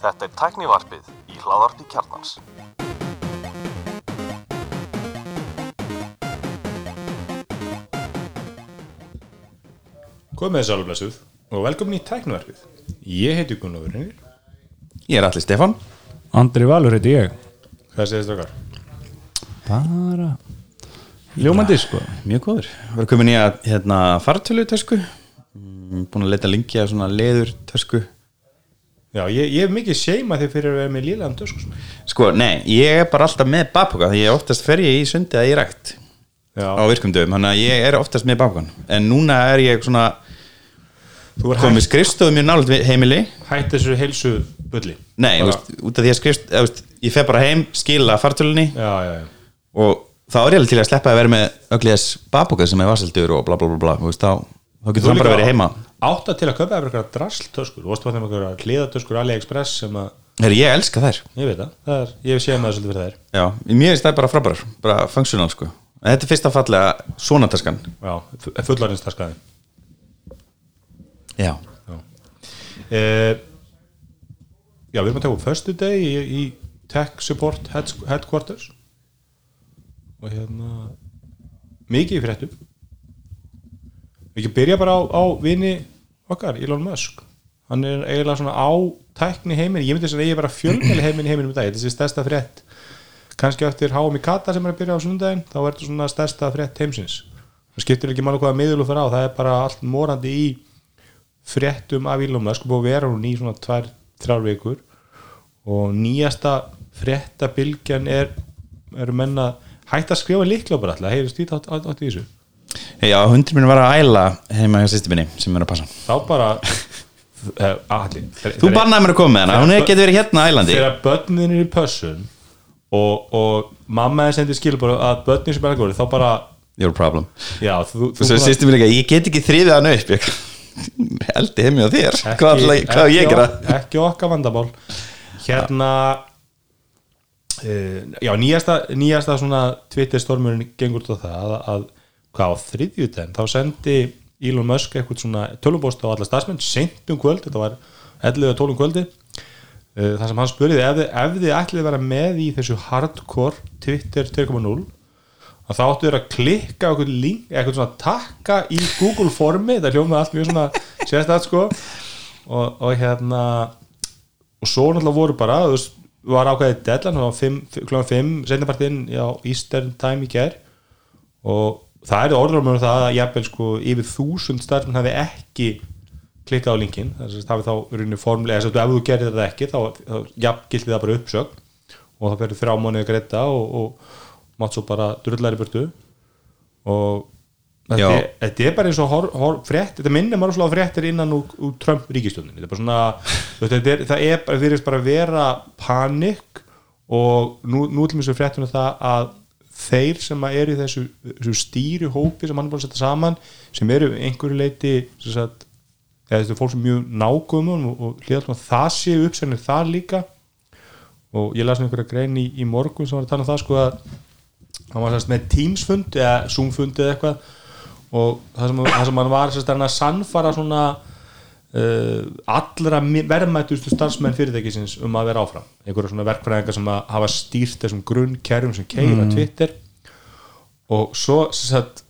Þetta er tæknivarpið í hláðarpi kjarnans. Komið þess alveg og velkomin í tæknivarpið. Ég heiti Gunnar Vörnir. Ég er allir Stefan Andri Valur heiti ég Hvað segist okkar? Bara Ljómandi sko Mjög góður Við erum komin í að hérna, fartölu tösku Búin að leta lengi að svona leður tösku Já, ég, ég hef mikið seima þegar fyrir að vera með lílaðan tösku. svona. Sko, nei, ég er bara alltaf með babboka Því ég oftast fer ég í sundi að ég rækt Já, Á virkum dögum, þannig að ég er oftast með babbokan En núna er ég svona er komið hætt, skrifstofu mjög nálega heimili hætt þessu heilsu bulli. Nei, veist, út af því að skrifst þú veist, Ég fer bara heim, skila fartölunni Já, já, já. Og þá er ég alveg til að sleppa að vera með ögliðas babboka sem er vaseldur og bla bla bla bla veist, þá, þá getur það bara verið heima. Átta til að köpa eftir eitthvað drastltöskur. Þú varst að þeim eitthvað hliðatöskur AliExpress sem að, Herri, ég elska þær. Ég veit það, er, ég séð maður svolítið fyrir þær. Já, mér finnst það bara frábærar, bara funksjónal sko. En Þetta er fyrsta fallega svona taskan. Já, fullarins Já. Uh, já, við erum að taka upp förstu deg í, í Tech Support head, Headquarters. Og hérna mikið í fréttum við ekki byrja bara á, á vini okkar, Elon Musk. Hann er eiginlega svona á tækni heimin, ég myndi að ég er bara fjölmjöli heimin í heiminum í dag, þetta er stærsta frétt. Kannski eftir HM Kata sem er að byrja á sundaginn, þá er þetta svona stærsta frétt heimsins, það skiptir ekki máli hvaða miðlu fyrir á, það er bara allt morandi í fréttum af Elon Musk. Að vera hún í svona tvær, þrjár vikur. Og nýjasta fréttabilgjan er eru menna hægt að skrifa líkla bara alltaf, átt, átt, átt í þessu Já, hundur minn var að æla heima hjá sýstu minni sem er að passa. Þá bara eh, allir, Þú bannaði mér að koma með hana, hún getið verið hérna á ælandi þegar börnin er í pössun og, og mamma er sendið skilur að börnin sem er að góri þá bara, Your problem. Já, þú, Þú sagði sýstu minni ekki, ég get ekki þrýðið hann upp Ég heldi heimi á þér. Hvað ætla- hvað á ég gera? ekki, ekki okkar vandamál. Hérna uh, já, nýjasta nýjasta svona Twitter stormurinn gengur út á það að, að hvað á þriðjutæn þá sendi Elon Musk eitthvað svona tölubóst á alla stafsmenn seint um kvöld, þetta var 11 og 12 um kvöldi. Uh, þar sem hann spurði ef, ef þið ætlið að vera með í þessu hardcore Twitter 2.0 að þá áttu þér að klikka eitthvað link, eitthvað svona takka í Google formi, það hljómaði allt mjög svona sérstætt sko. Og, og hérna og svo náttúrulega voru bara, þú veist var ákveðið deadline, kl. 5 setnapartinn á Eastern time í gær. Og það er orður um það að jafnvel sko yfir þúsund starfinn hafi ekki klikkað á linkin, það hafi þá rauninni formulega, þess að ef þú gerir þetta ekki þá, þá jafn gildi það bara uppsögn og það verður þrjá mánuði að greita og, og mátt svo bara drullari burtu. Og þetta er, þetta er bara eins og hor, hor, frétt, þetta minnir maður svona á fréttir innan úr, úr Trump ríkistjónin þetta er bara svona, þú veist, þetta er, það er bara fyrir bara að vera panik og nú, nú til mjög fréttunum það að þeir sem eru í þessu, þessu stýri hópi sem hann er búin að setja saman sem eru einhverju leiti sagt, eða þetta er fólk sem er mjög nágumum og, og hlýðast að það séu uppsennir þar líka. Og ég las nú einhverja grein í, í morgun sem var að tala um það sko að hann var sérst með Teams-fund eða Zoom-fund eða eitthvað. Og það sem, það sem hann var sérst að sannfara svona uh, allra verðmætustu starfsmenn fyrirtækisins um að vera áfram. Einhverja svona verkfræðingar sem að hafa stýrt þessum grunnkerfum sem keira Twitter. Og svo sérst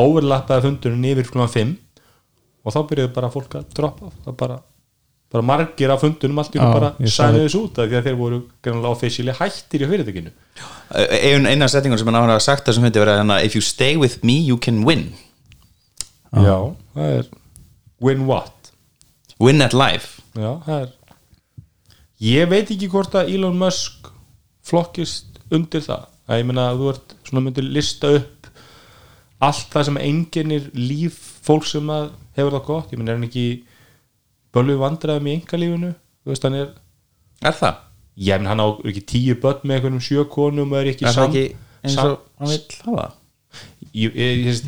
overlappaði fundurinn yfir klúan 5 og þá byrjuðu bara fólk að droppa. Það bara, bara margir af fundunum allt í hún bara sæniðu þessu út af því að þeir voru greinlega officially hættir í fyrirtækinu. Einu eina setningun sem hann áhuga að sagt þessum hundi verið hérna If you stay with me, you can win. Já, það er win what Win at life. Já, það er Ég veit ekki hvort að Elon Musk flokkist undir það. Að ég meina að þú ert svona myndir lista upp allt það sem enginnir líf fólk sem að hefur það gott, ég meina er hann ekki bölvu vandræðum í engalífinu þú veist hann er, Er það? ég meina hann á ekki tíu börn með einhvernum sjö konum og er ekki Er það sam- ekki eins sam- og hann vil hafa? ég, ég, ég,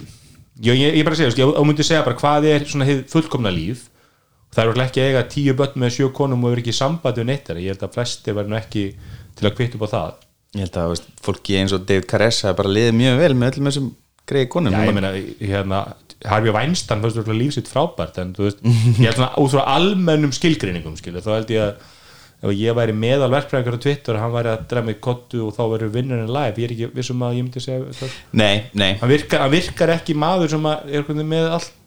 ég, ég, ég bara segja, sko, ég myndi segja bara hvað er svona hið fullkomna líf það er örugglega ekki að eiga tíu börn með sjö konum og er ekki í sambandi við neitt ég held að flesti verður ekki til að kvitt upp á það. Ég held að veist, fólki eins og David Caressa bara liðið mjög vel með öllum þessum greiði konum. Já, ég meina, hérna, Harfi Weinstein fannst þú líf sitt frábært en þú veist, ég held svona út frá almennum skilgreiningum skilur, þá held ég að ef ég væri meðal verkfræðingar á Twitter hann væri að drefa mig kottu og þá verður vinnurinn live, ég er ekki vissum að ég myndi segja það. Nei, nei, hann virkar, hann virkar ekki maður sem að er með allt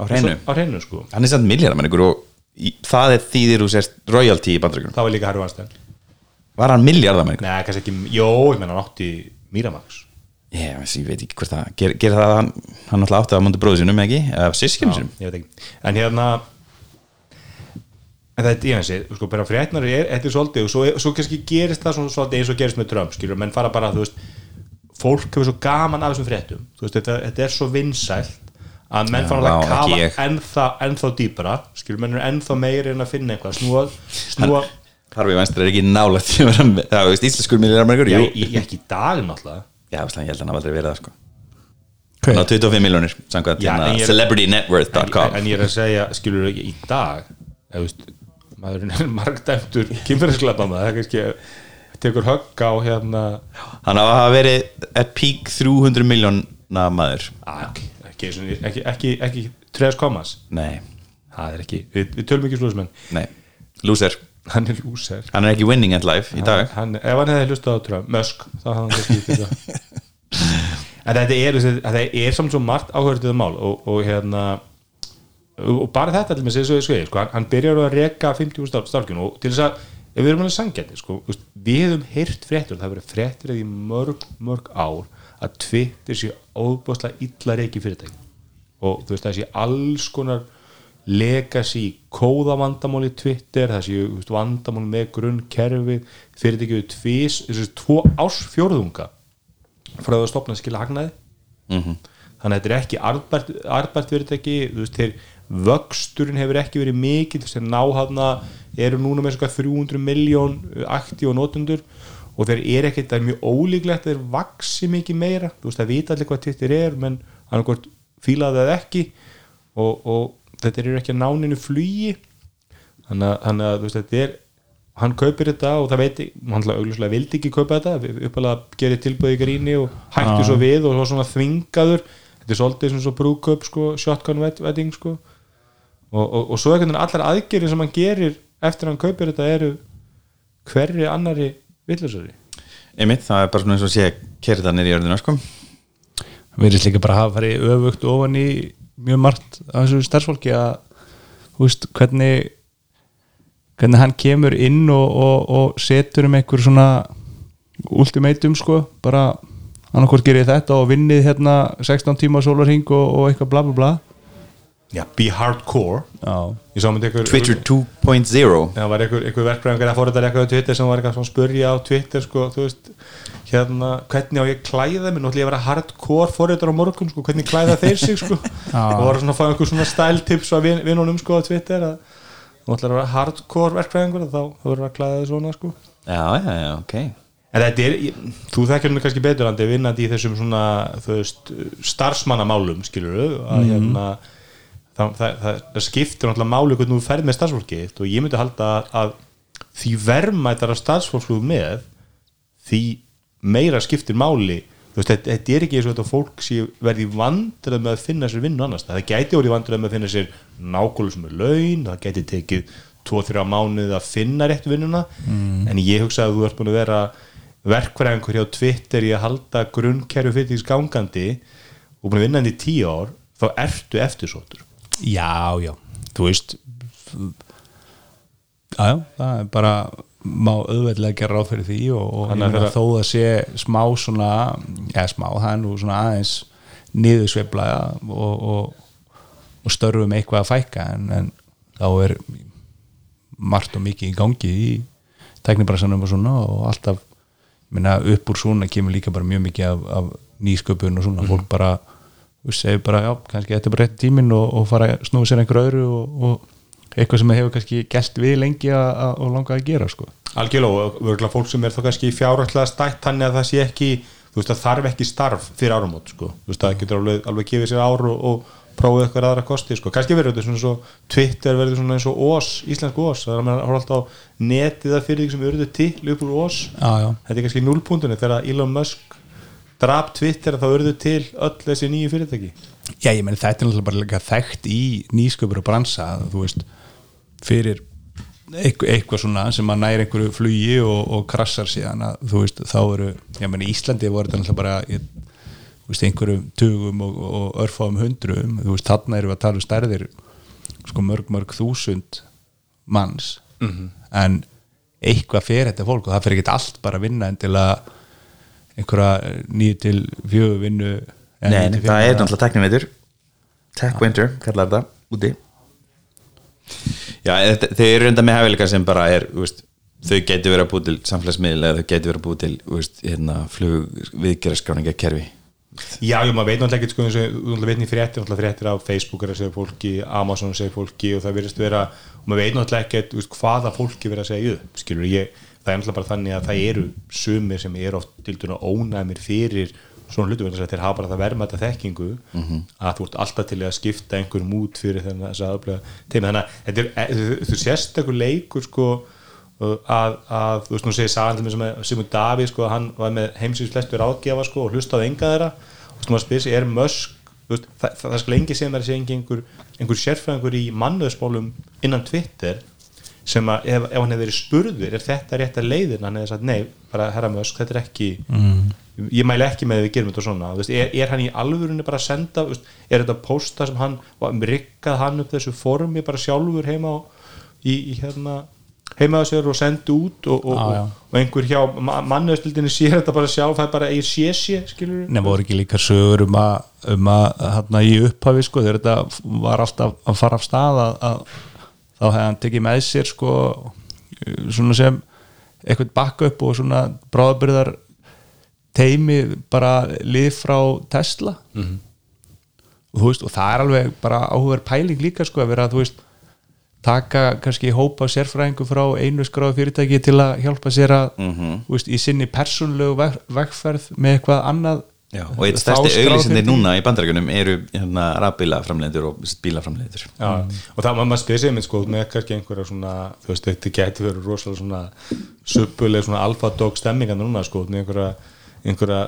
á hreinu. Á hreinu sko, Hann er samt miljardamenningur og í, það er þýðir úr sérst royalty í bandaríkjunum. Þá var líka Harfi Weinstein. Var hann miljardamenningur? Nei, kannski ekki, jó, ég menna hann átti Miramax. Ég, ég veit ekki hvort það ger, ger það að hann, hann alltaf átti að múndi bróðu sinum ekki? Eða sískinu sinum en hérna en þetta, ég veist sko, bara fréttnar er, þetta er svolítið og svo, svo kannski gerist það svona, svolítið eins og gerist með Trump, skilur, menn fara bara, þú veist fólk hefur svo gaman af þessum fréttum. Þú veist, þetta, þetta er svo vinsælt að menn fara að vá, kafa ennþá, ennþá dýpra skilur, menn er ennþá meiri en að finna eitthvað snúa, snúa Harfi Vænstur er ekki nálægt því að vera með- það veist íslenskur ég, Jú, ég, ég ekki í dag náttúrulega. Já, það, ég held að hann aldrei verið það sko. Hver? Hann á 25 miljónir, samkvæmt hérna celebritynetworth.com en ég er að segja, skilur ekki í dag eða, veist, maðurinn er margdæmtur kynferðisklappa maður, það er kannski tekur högg á hérna Hann á að hafa verið at peak 300 miljóna maður. Að, ok, ekki, ekki, ekki, ekki, tres komas, Nei, það er ekki við, við tölum ekki slúðismenn, nei, loser hann er lúser. Hann er ekki winning at life í dag. hann, ef hann hefði hlustað á Trump, Musk þá hafði hann það en þetta er, þetta er samt svo margt áhverjuð mál og, og hérna og bara þetta til með sér svo ég sko, hann, byrjar að reka 50 stálkjun og til þess að ef við erum alveg sangjandi sko, við hefum heyrt fréttur það hefur verið fréttur í mörg, mörg ár að Twitter sé óbúslega illa reiki fyrirtæki. Og þú veist það sé alls konar legacy kóðavandamál í Twitter það sé þú veist, vandamál með grunnkerfi fyrirtæki við tvís þessi tvo ársfjórðunga frá það að stopna að skila hagnaði. Mhm. þannig að þetta er ekki arðbært, arðbært fyrirtæki þú veist, þeir vöxturinn hefur ekki verið mikið þeir náhafna eru núna með svona 300 miljón akti og notundur og þeir eru ekkert, það er mjög ólíklegt þeir vaksi mikið meira, þú veist, það vita allir hvað Twitter er, menn hann hvort fílaði það ekki. Og, og þetta eru ekki að náninu flugi. Þannig að, þú veist, þetta er hann kaupir þetta og það veit hann augljóslega vildi ekki kaupa þetta. Uppalega gerir tilbúið í gríni og hætti svo við og svo svona þvingaður. Þetta er svolítið svona svo brúköp sko, shotgun wed- wedding sko. Og, og, og svo veginn allar aðgerðin sem hann gerir eftir hann kaupir þetta eru hverri annari villusari Einmitt, það er bara svona eins og sé kerða nýri í örðina sko. Við erum líka bara að hafa farið öfugt ofan í mjög margt af þessu starfsfólki að þú veist, hvernig hvernig hann kemur inn og, og, og setur um einhver svona ultimatum sko bara annarkvort gerir þetta og vinnið hérna 16 tíma sólarhing og, og eitthvað bla bla bla já, be hardcore. Myndi einhver Twitter 2.0 það var einhver, einhver verkfræðingar að fóra eitthvað á Twitter sem var eitthvað svona að spurja á Twitter sko, þú veist, hérna hvernig á ég að klæða mig, ætlum ég að vera hardcore fóriðar á morgun, sko, hvernig klæða þeir sig sko, og var svona að fá einhver svona style tips á vin, vinnunum sko á Twitter að þú ætlar að vera hardcore verkfræðingur þá verður að klæða þig svona sko. Já, já, já, ok. En þetta er, ég- þú þekkir mér kannski betur andi vinnandi í þessum svona það, það, það, það skiptir náttúrulega máli hvernig þú ferð með starfsfólki þitt og ég myndi halda að, því verðmættar að starfsfólk með því meira skiptir máli. Þú veist, þetta, er ekki eins og þetta fólk sé verði vandrið með að finna sér vinnu annars það gæti orðið vandrið með að finna sér nákvæmlega sem er laun, það gæti tekið 2-3 mánuð að finna rétt vinnuna. En ég hugsa að þú ert búin að vera verkfræðingur hjá Twitter í að halda grunnkerfi fyrir því gangandi og búin að vinna henni í 10 ár þá ertu eftirsóttur já, já. Þú veist já, það er bara má auðveldlega gera ráð fyrir því og, og að þeirra- þó það sé smá svona, já smá, það er nú svona aðeins niðursveifla og, og, og störfum eitthvað að fækka en, en þá er margt og mikið í gangi í tæknibrassanum og svona og alltaf meina, upp úr svona kemur líka bara mjög mikið af, af nýsköpun og svona. Fólk bara veist, segir bara, já, kannski þetta er bara rétt tíminn og, og fara að snúa sér einhver öðru og, og eitthvað sem hefur kannski gæst við lengi og langa að gera sko. algjörlega og örgulega fólk sem er þá kannski fjárhætlega stætt þannig að það sé ekki þú veist það þarf ekki starf fyrir áramót sko. þú veist það getur alveg, alveg gefið sér ár og, og prófið eitthvað aðra kosti sko. kannski verður þetta svona svo Twitter verður svona eins og OS, íslensk OS það er að maður horfa alltaf á netið að fyrir því sem verður til upp úr OS já, já, þetta er kannski núlpuntunni þegar Elon Musk drap Twitter þá verður til öll þessi nýju fyrirtæki? Já, ég meni þetta er náttúrulega bara líka þekkt í nýsköpur og bransa, þú veist fyrir eitthvað, svona sem að næri einhverju flugi og, og krassar síðan að þú veist, þá eru, ég meni Íslandi voru þetta náttúrulega bara ég, veist, einhverjum tugum og, og örfáum hundruum, þú veist, þarna erum við að tala um stærðir sko mörg, mörg þúsund manns. En eitthvað fyrir þetta fólk og það fyrir ekki allt bara að vinna en til að einhverja nýju til fjögur vinnu Nei, það fimm er náttúrulega teknivitur Tech Winter, kallar þetta úti. Já, þetta, þau eru reynda með hæfileika sem bara er þú veist, þau getur verið að búið til samfélagsmiðl eða þau getur verið að búið til þú veist, hérna, flug viðgerðarskráningakerfi Já, já, maður veit náttúrulega ekki sko, eins og þú náttúrulega veit í fréttir, náttúrulega fréttir á Facebook er að segja fólki, Amazon segja fólki og það virðist vera, og maður veit náttúrulega ekki hvaða fólki verið að segja upp skilur ég, það er náttúrulega bara þannig að það eru sumir sem eru oft til dæna ónæmir fyrir svona hlutu vegna þess að þeir hafa bara það verma þetta þekkingu að þú ert alltaf til að skipta einhverjum út fyrir þess að teima þannig að þetta er, e, þú sést einhver leikur sko að, að þú veist nú segir mig sem að Simon Davíð sko, hann var með heimsins flestur ágefa sko og hlustaði enga þeirra. Þú veist sig, er Musk þú veist, það, það, það skal engi sem er að segja einhver, einhver sérfræðingur í mannöðspólum innan Twitter sem að ef, ef hann hefði verið spurður er þetta rétt að leiðin, hann hefði sagt nei bara herra Musk, þetta er ekki ég mæli ekki með að við gerum þetta svona. Veist, er, er hann í alvörunni bara að senda veist, er þetta posta sem hann rikkað hann upp þessu formi bara sjálfur heima á, í, í hérna heima á sér og sendi út og, og, já. og, einhver hjá mannöðstildinni sér þetta bara sjálf, það er bara eigir sé sé skilur Nei, voru ekki líka sögur um að, um að hérna í upphafi sko, þegar þetta var alltaf að fara af stað að, að þá hefði hann tekið með sér sko, svona sem eitthvað backup og svona bráðabyrðar teimi bara lið frá Tesla. Og þú veist, og það er alveg bara áhugaður pæling líka sko að vera að þú veist taka kannski hópa sérfræðingu frá einu skráðu fyrirtæki til að hjálpa sér að þú veist, í sinni persónlegu veg, vegferð með eitthvað annað Já, og eitt stærsti fyrirtæki. núna í bandarækjunum eru hérna, rafbílaframleiður og bílaframleiður Já, og það maður spyrir sig með sko með kannski einhverja svona þú veist, þetta geti verið rosalega svona suppuleg svona alfa dog stemminga núna sko, með einhverja, einhverja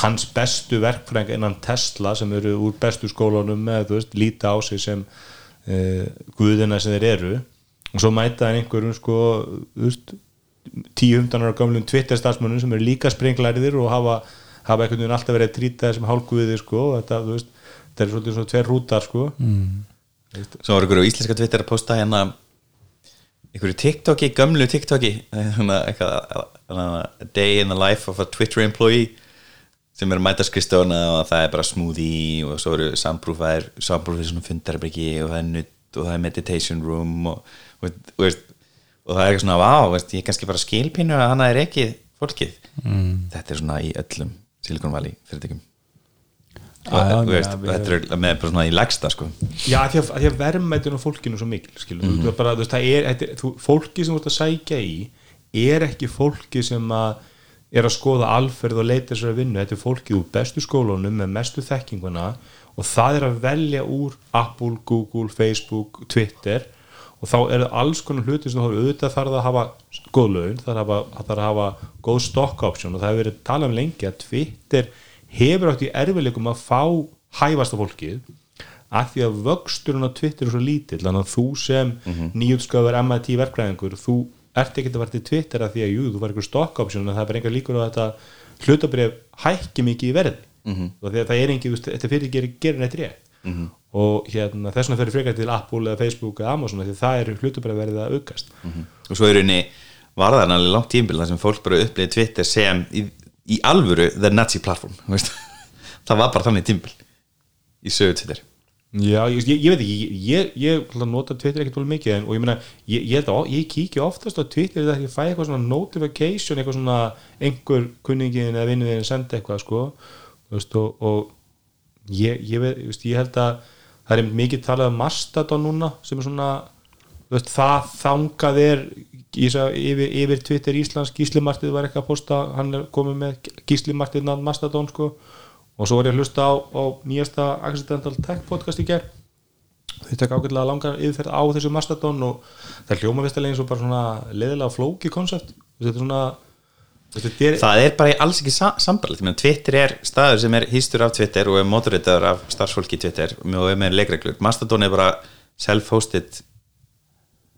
hans bestu verkfræðinga innan Tesla sem eru úr bestu skólunum með, þú veist, líta á sig sem uh, guðina sem þeir eru og svo mæta hann einhverjum sko, þú veist 10-15 ára gamlum Twitter starfsmönnum sem eru líka sprenglæriðir og hafa, hafa einhvern veginn alltaf verið að trýta þessum hálfguðið sko, og þetta, þú veist, þetta er svolítið svona tver rútar sko. Svo var ykkur á íslenska Twitter að posta hérna ykkur TikToki, gömlu TikToki eitthvað a day in the life of a Twitter employee sem er að mæta skristofuna og það er bara smoothie og svo eru samprúfaðir samprúfaðir svona fundarbryggi og það er nutt og það er meditation room og, og, og, og það er eitthvað svona vá, veist, ég er kannski bara skilpínu að hana er ekki fólkið. Mm. þetta er svona í öllum Silicon Valley fyrirtækjum. Og já, þú veist, við- þetta er með bara svona í legsta sko. Já, því að, að verðmættun á fólkinu er svo mikil skilur, mm -hmm. bara, veist, er, er þú, fólki sem þú ert að sækja í er ekki fólki sem að er að skoða alferð og leita sér að vinna þetta er fólkið úr bestu skólunum með mestu þekkinguna og það er að velja úr Apple, Google, Facebook Twitter og þá eru alls konar hluti sem þú hafa auðvitað þarf að hafa góð laun, þarf að, þarf að hafa góð stock option og það hefur verið talað um lengi að Twitter hefur átt í erfileikum að fá hæfasta fólkið að því að vöxturinn á Twitter er svo lítill þannig að þú sem mm -hmm. nýjútskafur MIT verkræðingur, þú ert ekki að vera til Twitter að því að jú, þú var einhver stock option en það er engar líkur á þetta hlutabrif hækki mikið í verði mm -hmm. og því að það er engin, þetta fyrir gerir, gerir neitt rétt mm -hmm. Og hérna, þess vegna fyrir frekar til Apple eða Facebook eða Amazon því að það er hlutabrif verið að aukast. Og svo er henni var það alveg langt tímbil þar sem fólk bara upplýði Twitter sem í, í alvöru the Nazi platform það var bara þannig tímbil í sögu Twitter. Já, ég, ég, ég veit ekki, ég, ég, nota Twitter ekkert volið mikið en, og ég meina, ég, kíkja oftast á Twitter þegar ég fæ eitthvað svona notification eitthvað svona einhver kunningin eða vinnuðin sendi eitthvað sko. Veist, og, og ég, ég, veit, þú veist, ég held að það er mikið talað um Mastodon núna sem er svona veist, það þangað er yfir, yfir Twitter Íslands Gíslimartið var eitthvað að posta hann er komið með Gíslimartið nátt Mastodon sko. Og svo var ég að hlusta á, á nýjasta Accidental Tech podcast í ger þau tek ágætlega langar yfirferð á þessu Mastodon og það hljóma vistilega eins og bara svona leðilega flóki koncept. Þetta er svona er, það er bara alls ekki sa sambarlegt Twitter er staður sem er hýstur af Twitter og er moderitaður af starfsfólki Twitter og er með leikreglur, Mastodon er bara self-hosted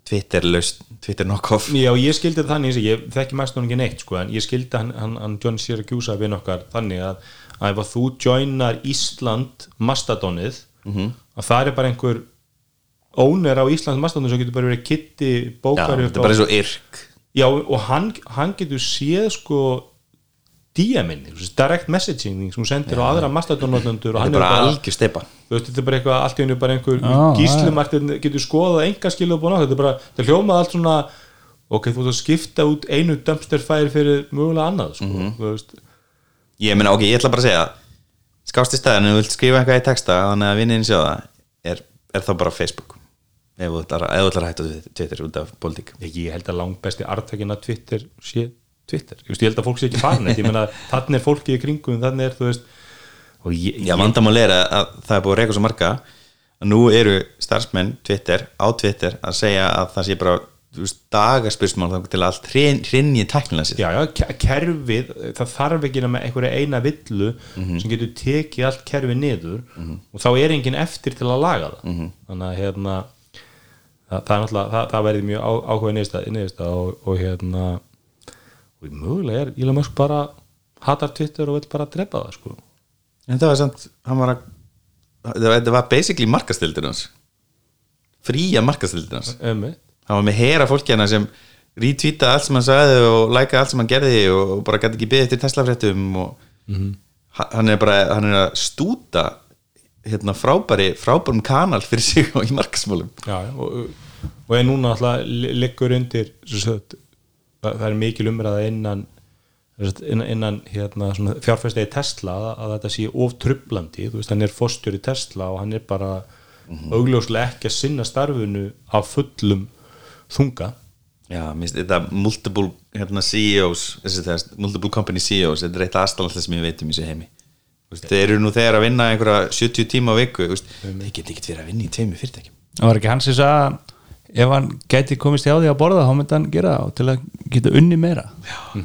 Twitter laust, Twitter knock-off. Já, ég skildi þannig, ég þekki mest ekki neitt sko, en ég skildi hann, hann, hann John Syracuse við okkar þannig að, að ef að þú joinar Ísland Mastodonið Mhm. að það er bara einhver owner á Íslands Mastodonið sem getur bara verið kitti Já, bókar þetta er bara eins og yrk Já, og hann, hann getur séð sko DM-in, direct messaging sem hún sendir á aðra Mastodon-notendur og þetta hann er bara algjör steipa þú veist, þetta er bara eitthvað allt í hennu bara einhver Já, gíslumartin getur skoðað enga skilu búin á þetta er bara, þetta hljómað allt svona ok, þú ert að skipta út einu dumpster fire fyrir mögulega annað sko, þú veist. Ég meina, ok, ég ætla bara að segja skást í staðinu, þú vilt skrifa eitthvað í texta þannig að vinnin sjá það er, er þá bara Facebook ef þú ætlar að hætta Twitter út af politík ég, held að langt besti artækin að Twitter sé Twitter, ég, veist, ég held að fólk sé ekki farin þannig er fólkið í kringum þannig er, þú veist ég, Já, vandamál er að, að það er búið að reyka svo marga að nú eru starfsmenn Twitter á Twitter að segja að það sé bara þá til allt hrinni tæknilega sér. Já, já, ke- kerfið það þarf ekki nema einhverja eina villu sem getur tekið allt kerfið niður og þá er enginn eftir til að laga það. Þannig að hérna það, það það, það verði mjög áhuga niðursta og, og hérna og mögulega er Elon Musk bara hatar Twitter og vil bara drepa það sko. En það var samt, var að það var- basically markastildir hans. Ömmi. hann var með hera fólki hana sem retweeta allt sem hann sagði og læka allt sem hann gerði og bara gæti ekki byggði eftir Tesla-fréttum og ha- hann er bara hann er að stúta hérna frábæri, frábærum kanal fyrir sig og í markasmálum já, og, og er núna alltaf liggur undir sagt, það, er mikil umræða innan innan, hérna, fjárfæstegi Tesla að, þetta sé of trublandi, þú veist, hann er fórstjóri Tesla og hann er bara augljóslega ekki að sinna starfinu á fullum þunga. Já, minnst þetta multiple hérna, CEOs, þessi multiple company CEOs, þetta er eitt aðstæðanlega sem ég veit um í þessu heimi þeir eru nú þegar að vinna einhverja 70 tíma á viku þeir geta ekkert verið að vinna í tveimu fyrirtækjum. Það var ekki hans sem sagði að ef hann gæti komist hjá því að borða þá myndi hann gera það og til að geta unni meira.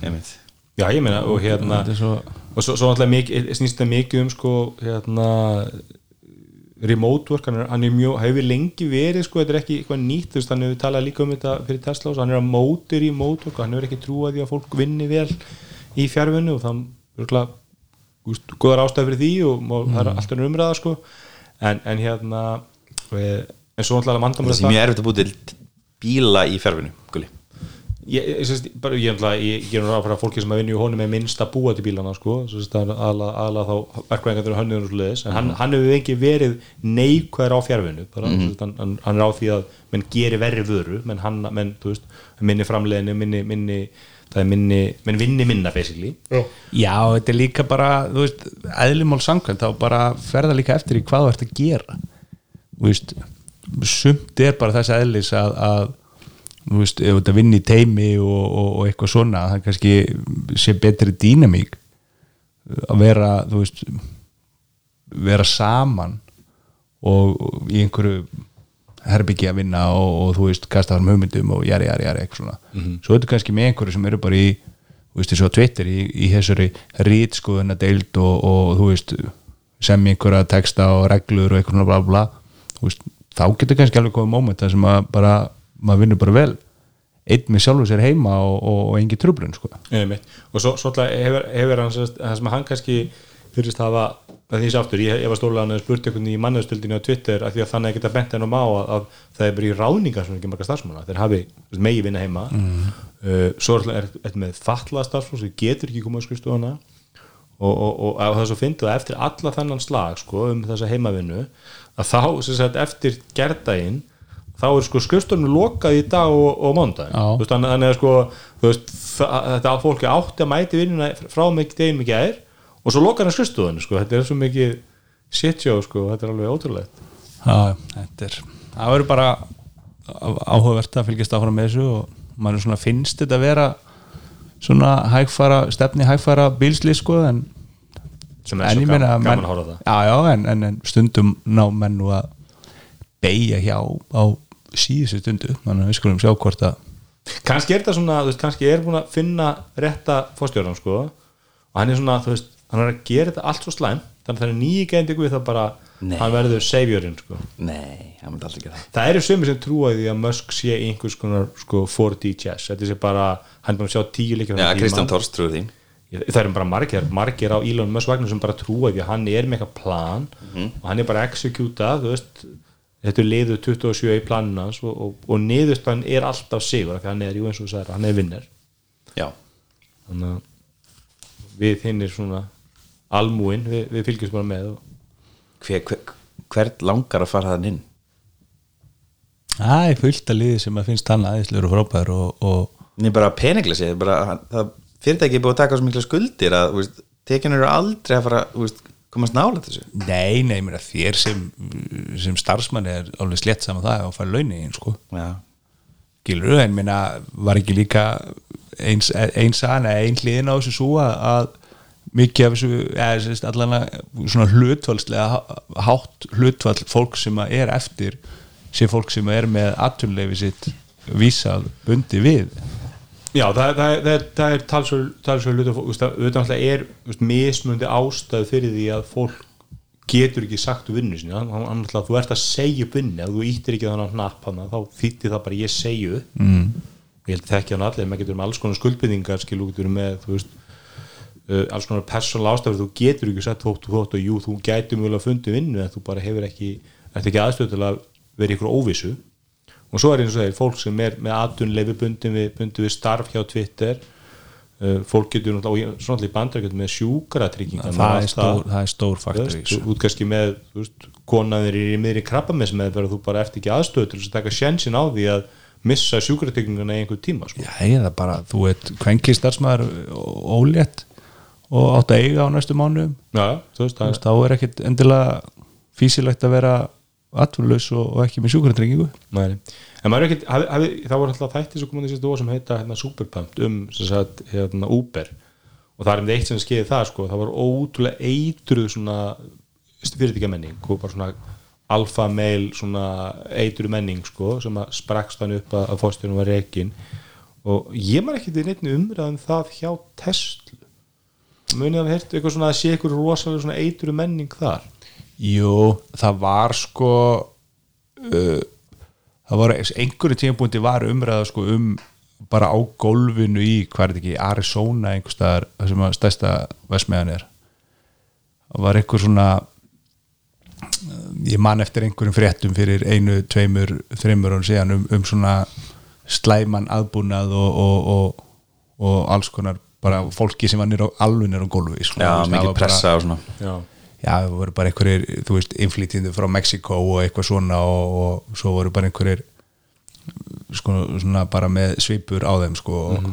Einmitt. Já, ég meina, og hérna er svo- og svo, svo náttúrulega mikið, snýst það mikið um sko, hérna remote work, hann er, hann er mjög hefur lengi verið, sko, þetta er ekki eitthvað nýtt þú veist, hann hefur talað líka um þetta fyrir Tesla og hann er að móti remote work, og hann hefur ekki trúað því að fólk vinni vel í fjárvinnu og þann, góðar ástæð fyrir því og, og það er alltaf umræða, sko. En, en hérna en svo náttúrulega mandamál það sé mjög erfitt að búið til bíla í gulli ég, ég, sérst, bara, ég, ég, ég, ég er að fólki sem að vinna í honum er minnst að búa til bílana sko, aðla, þá verkvæðingar og hönnur og svo leiðis, en hann, hann hefur ekki verið neikvæður á fjárvinu bara, mm hann, hann, hann er á því að menn geri verri vöru, menn hann menn, veist, minni framleiðinu, minni, minni það er minni, menn vinni minna basically. Já, þetta er líka bara þú veist, eðlumál samkvæmt þá bara ferða líka eftir í hvað þú ert að gera. Þú veist, sumt er bara þess eðlis að, að þú veist, ef þetta vinni í teimi og, og, og eitthvað svona, það kannski sé betri dýnamík að vera, þú veist vera saman og, og í einhverju herbyggja að vinna og, og þú veist kasta þar hugmyndum og jari, jari, jari eitthvað svona. Svo er þetta kannski með einhverju sem eru bara í þú veist, þessu á Twitter, í, í þessari rítskoðuna deild og, og þú veist sem einhverja texta og reglur og eitthvað svona bla bla. Þú veist, þá getur kannski alveg komið moment þar sem að bara, maður vinnur bara vel einn með sjálfur sér heima og, og, og engi trublun sko. Og svo, svo hefur, hefur hann það sem hann kannski fyrst hafa að því aftur, ég, ég var stólaðan að spurt einhvern í mannöðstöldinu á Twitter að því að þannig að geta bent ennum á að, að það er bara í ráningar sem ekki marga starfsmanna, þeir hafi megi vinna heima mm. uh, svo er þetta með fallaða starfsmann sem getur ekki komað skrifstofana og, og, og, og það svo fyndið að eftir alla þennan slag sko, um þessa heimavinnu að þá sem sagt, eftir gerðdægin þá er sko skrifstofinu lokað í dag og, og veist, þannig að sko veist, það, þetta á fólki átti að mæti vinnuna frá mikið degin mikið ær og svo lokar hann skrifstofunni sko, þetta er svo mikið shitshow sko, þetta er alveg ótrúlegt. Það verður bara áhugavert að fylgjast áfram með þessu og maður svona finnst þetta að vera svona hægfara, stefni hægfara bílslið sko en sem er svo gaman, gaman að horfa á það. Já, já, en, en, en stundum ná menn nú að beigja hjá á síðustu stundu þannig að við skulum sjá hvort að kannski er þetta svona, þú veist, kannski er búin að finna rétta fórstjóran sko og hann er svona, þú veist, hann er að gera þetta allt svo slæm, þannig að það er nýja gændi við það bara, Nei. hann verður saviorinn sko. Nei, hann myndi aldrei gera það. Það eru sömur sem trúa því að Musk sé í einhvers konar sko 4D chess, þetta sé bara hann er búin að sjá tíu líka Já, Kristján Tors trúið því. Það eru bara margir, margir á Elon Musk vagnar sem bara trúa því að hann er með eitthvað plan og hann er bara að executa þú veist, þetta er liður 27 í planinu hans og, og, og niðurstaðan er alltaf sigur, hann er, jú eins og þú sagðir, hann er vinner Já, þannig að við hinn er svona almúin, við, við fylgjumst bara með og hver, hver, hvert langar að fara þann inn? Það er fullt að liði sem að finnst hann aðeinslegur og frábær og, og Nei, bara peninglega séð bara, hann- það fyrirtæki er búið að taka svo mikla skuldir að þú veist, tekin eru aldrei að fara þú veist, komast nála þessu? Nei, nei, mér að þér sem, sem starfsmann er alveg slett saman það og fara launni einn sko. Já, Gilur, en minna var ekki líka eins, eins aðan eða ein hliðin á þessu svo að, að mikið af þessu eða, sérst, allan að svona hlutfallslega há- hátt hlutfall fólk sem að er eftir sé fólk sem er með aturleifi sitt vísað bundi við Já, það, það, það, það er talsverð hluta fólk, auðvitað er mismundi ástæðu fyrir því að fólk getur ekki sagt úr vinnu sinni. Hann, alltaf, þú ert að segja upp vinnu ef þú ítir ekki þannig hnapp hann þá þýtti það bara ég segju mm. ég held þekki hann allir, maður getur með alls konar skuldbyrðingar skilu getur með þú veist uh, alls konar persónal ástæður þú getur ekki sett þótt og þótt og jú, þú gætur mjög að fundi vinnu en þú bara hefur ekki, ert ekki aðstöð til að vera ykkur óvissu og svo er eins og þeir fólk sem er með aðtunleifi bundin við, við starf hjá Twitter uh, fólk getur náttúrulega og svona í bandar getur með sjúkaratryggingar það það er stór faktor kannski með veist, konaðir í miðri krabbamess með þú bara ert ekki aðstöð til þess að taka sjensin á því að missa sjúkaratryggingarna í einhver tíma sko. Já, eða bara, þú ert kvenki starfsmæður ólétt og átt að eiga á næstu það, veist, þá er ekkit endilega físilegt að vera atvinnlaus og, og ekki með Nei, en maður er ekkert það voru alltaf þætti sem komandi sérstu sem heita hérna, Superpump um sagt, hérna, Uber. Og það er um eitt sem skeiði það sko, það var ótrúlega eitruð svona fyrirtækja menning og bara svona alfa mail svona eitruð menning sko, sem að sprakst hann upp að, að fórstjörnum var rekin og ég maður ekkert í neittni umræðum það hjá Tesla. Munið að hértu eitthvað svona að sé eitthvað rosalega eitruð menning þar Jú, það var sko uh, það var einhverju tímabúndi var umræða sko um bara á gólfinu í, hvað er þetta ekki, Arizona einhverstaðar, það sem að stærsta vesmeðan er. Það var einhver svona ég man eftir einhverjum fréttum fyrir einu, tveimur, síðan um, um svona slæman aðbúnað og, og, og, og alls konar bara fólki sem var nýr á alveg nýr á gólfi sko. já mikið pressa og svona. Já, já, það voru bara einhverjir, þú veist, inflýtindu frá Mexiko og eitthvað svona og, og svo voru bara einhverjir sko, svona bara með svipur á þeim sko og,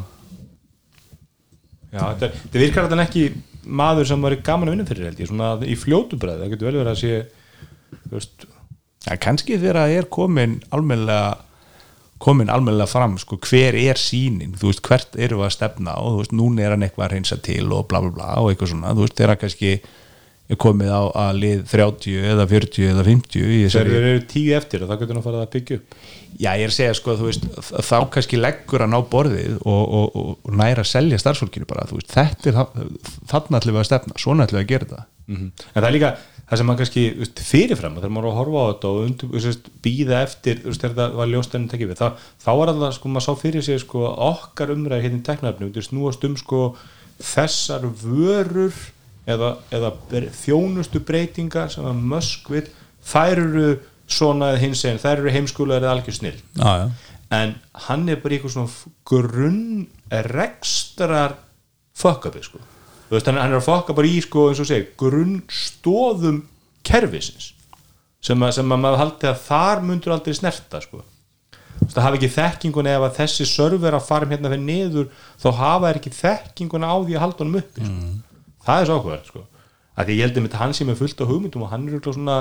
Já, þetta, þetta virkar þetta ekki maður sem var gaman að vinna fyrir held ég, svona í fljótu bræði, það getur vel verið að sé veist, ja, kannski þegar það er komin almennilega komin almennilega fram sko, hver er sínin, þú veist, hvert eru við að stefna og þú veist, núna er hann eitthvað að reynsa til og bla bla bla og eitthvað svona, þú veist, hann kannski er komið á að lið 30 eða 40 eða 50 í þegar eru tíu eftir og það getur hann að fara að byggja upp. Já, ég er að segja sko að veist þá kannski leggur hann á borðið og, og, og, næra að selja starfsfólkinu bara veist, þetta er þa- þarna ætlum við að stefna svona ætlum við að gera þetta. En það er líka það sem maður kannski veist, fyrirfram þegar maður er að horfa á þetta og býða eftir þegar það var ljóstæðin tekið við þá, þá var alltaf sko maður sá fyrir sig sko okkar umræði hérna í snúast um sko þessar vörur eða, eða þjónustu breytingar sem að mösk við þær eru svona eða hins eginn þær eru heimskulegar eða algjör snill Já, já, en hann er bara eitthvað svona grunn rekstrar fuck-upi sko. Veist hann er að fucka bara í sko grunnstóðum kerfisins sem að, sem að maður haldi að þar mundur aldrei snerta sko. Það hafa ekki þekkinguna ef að þessi server að fara hérna fyrir niður þá hafa ekki þekkinguna á því að halda honum uppi sko. Það er svo ákveðar sko. að því ég held að hann sem er fullt af hugmyndum og hann er svona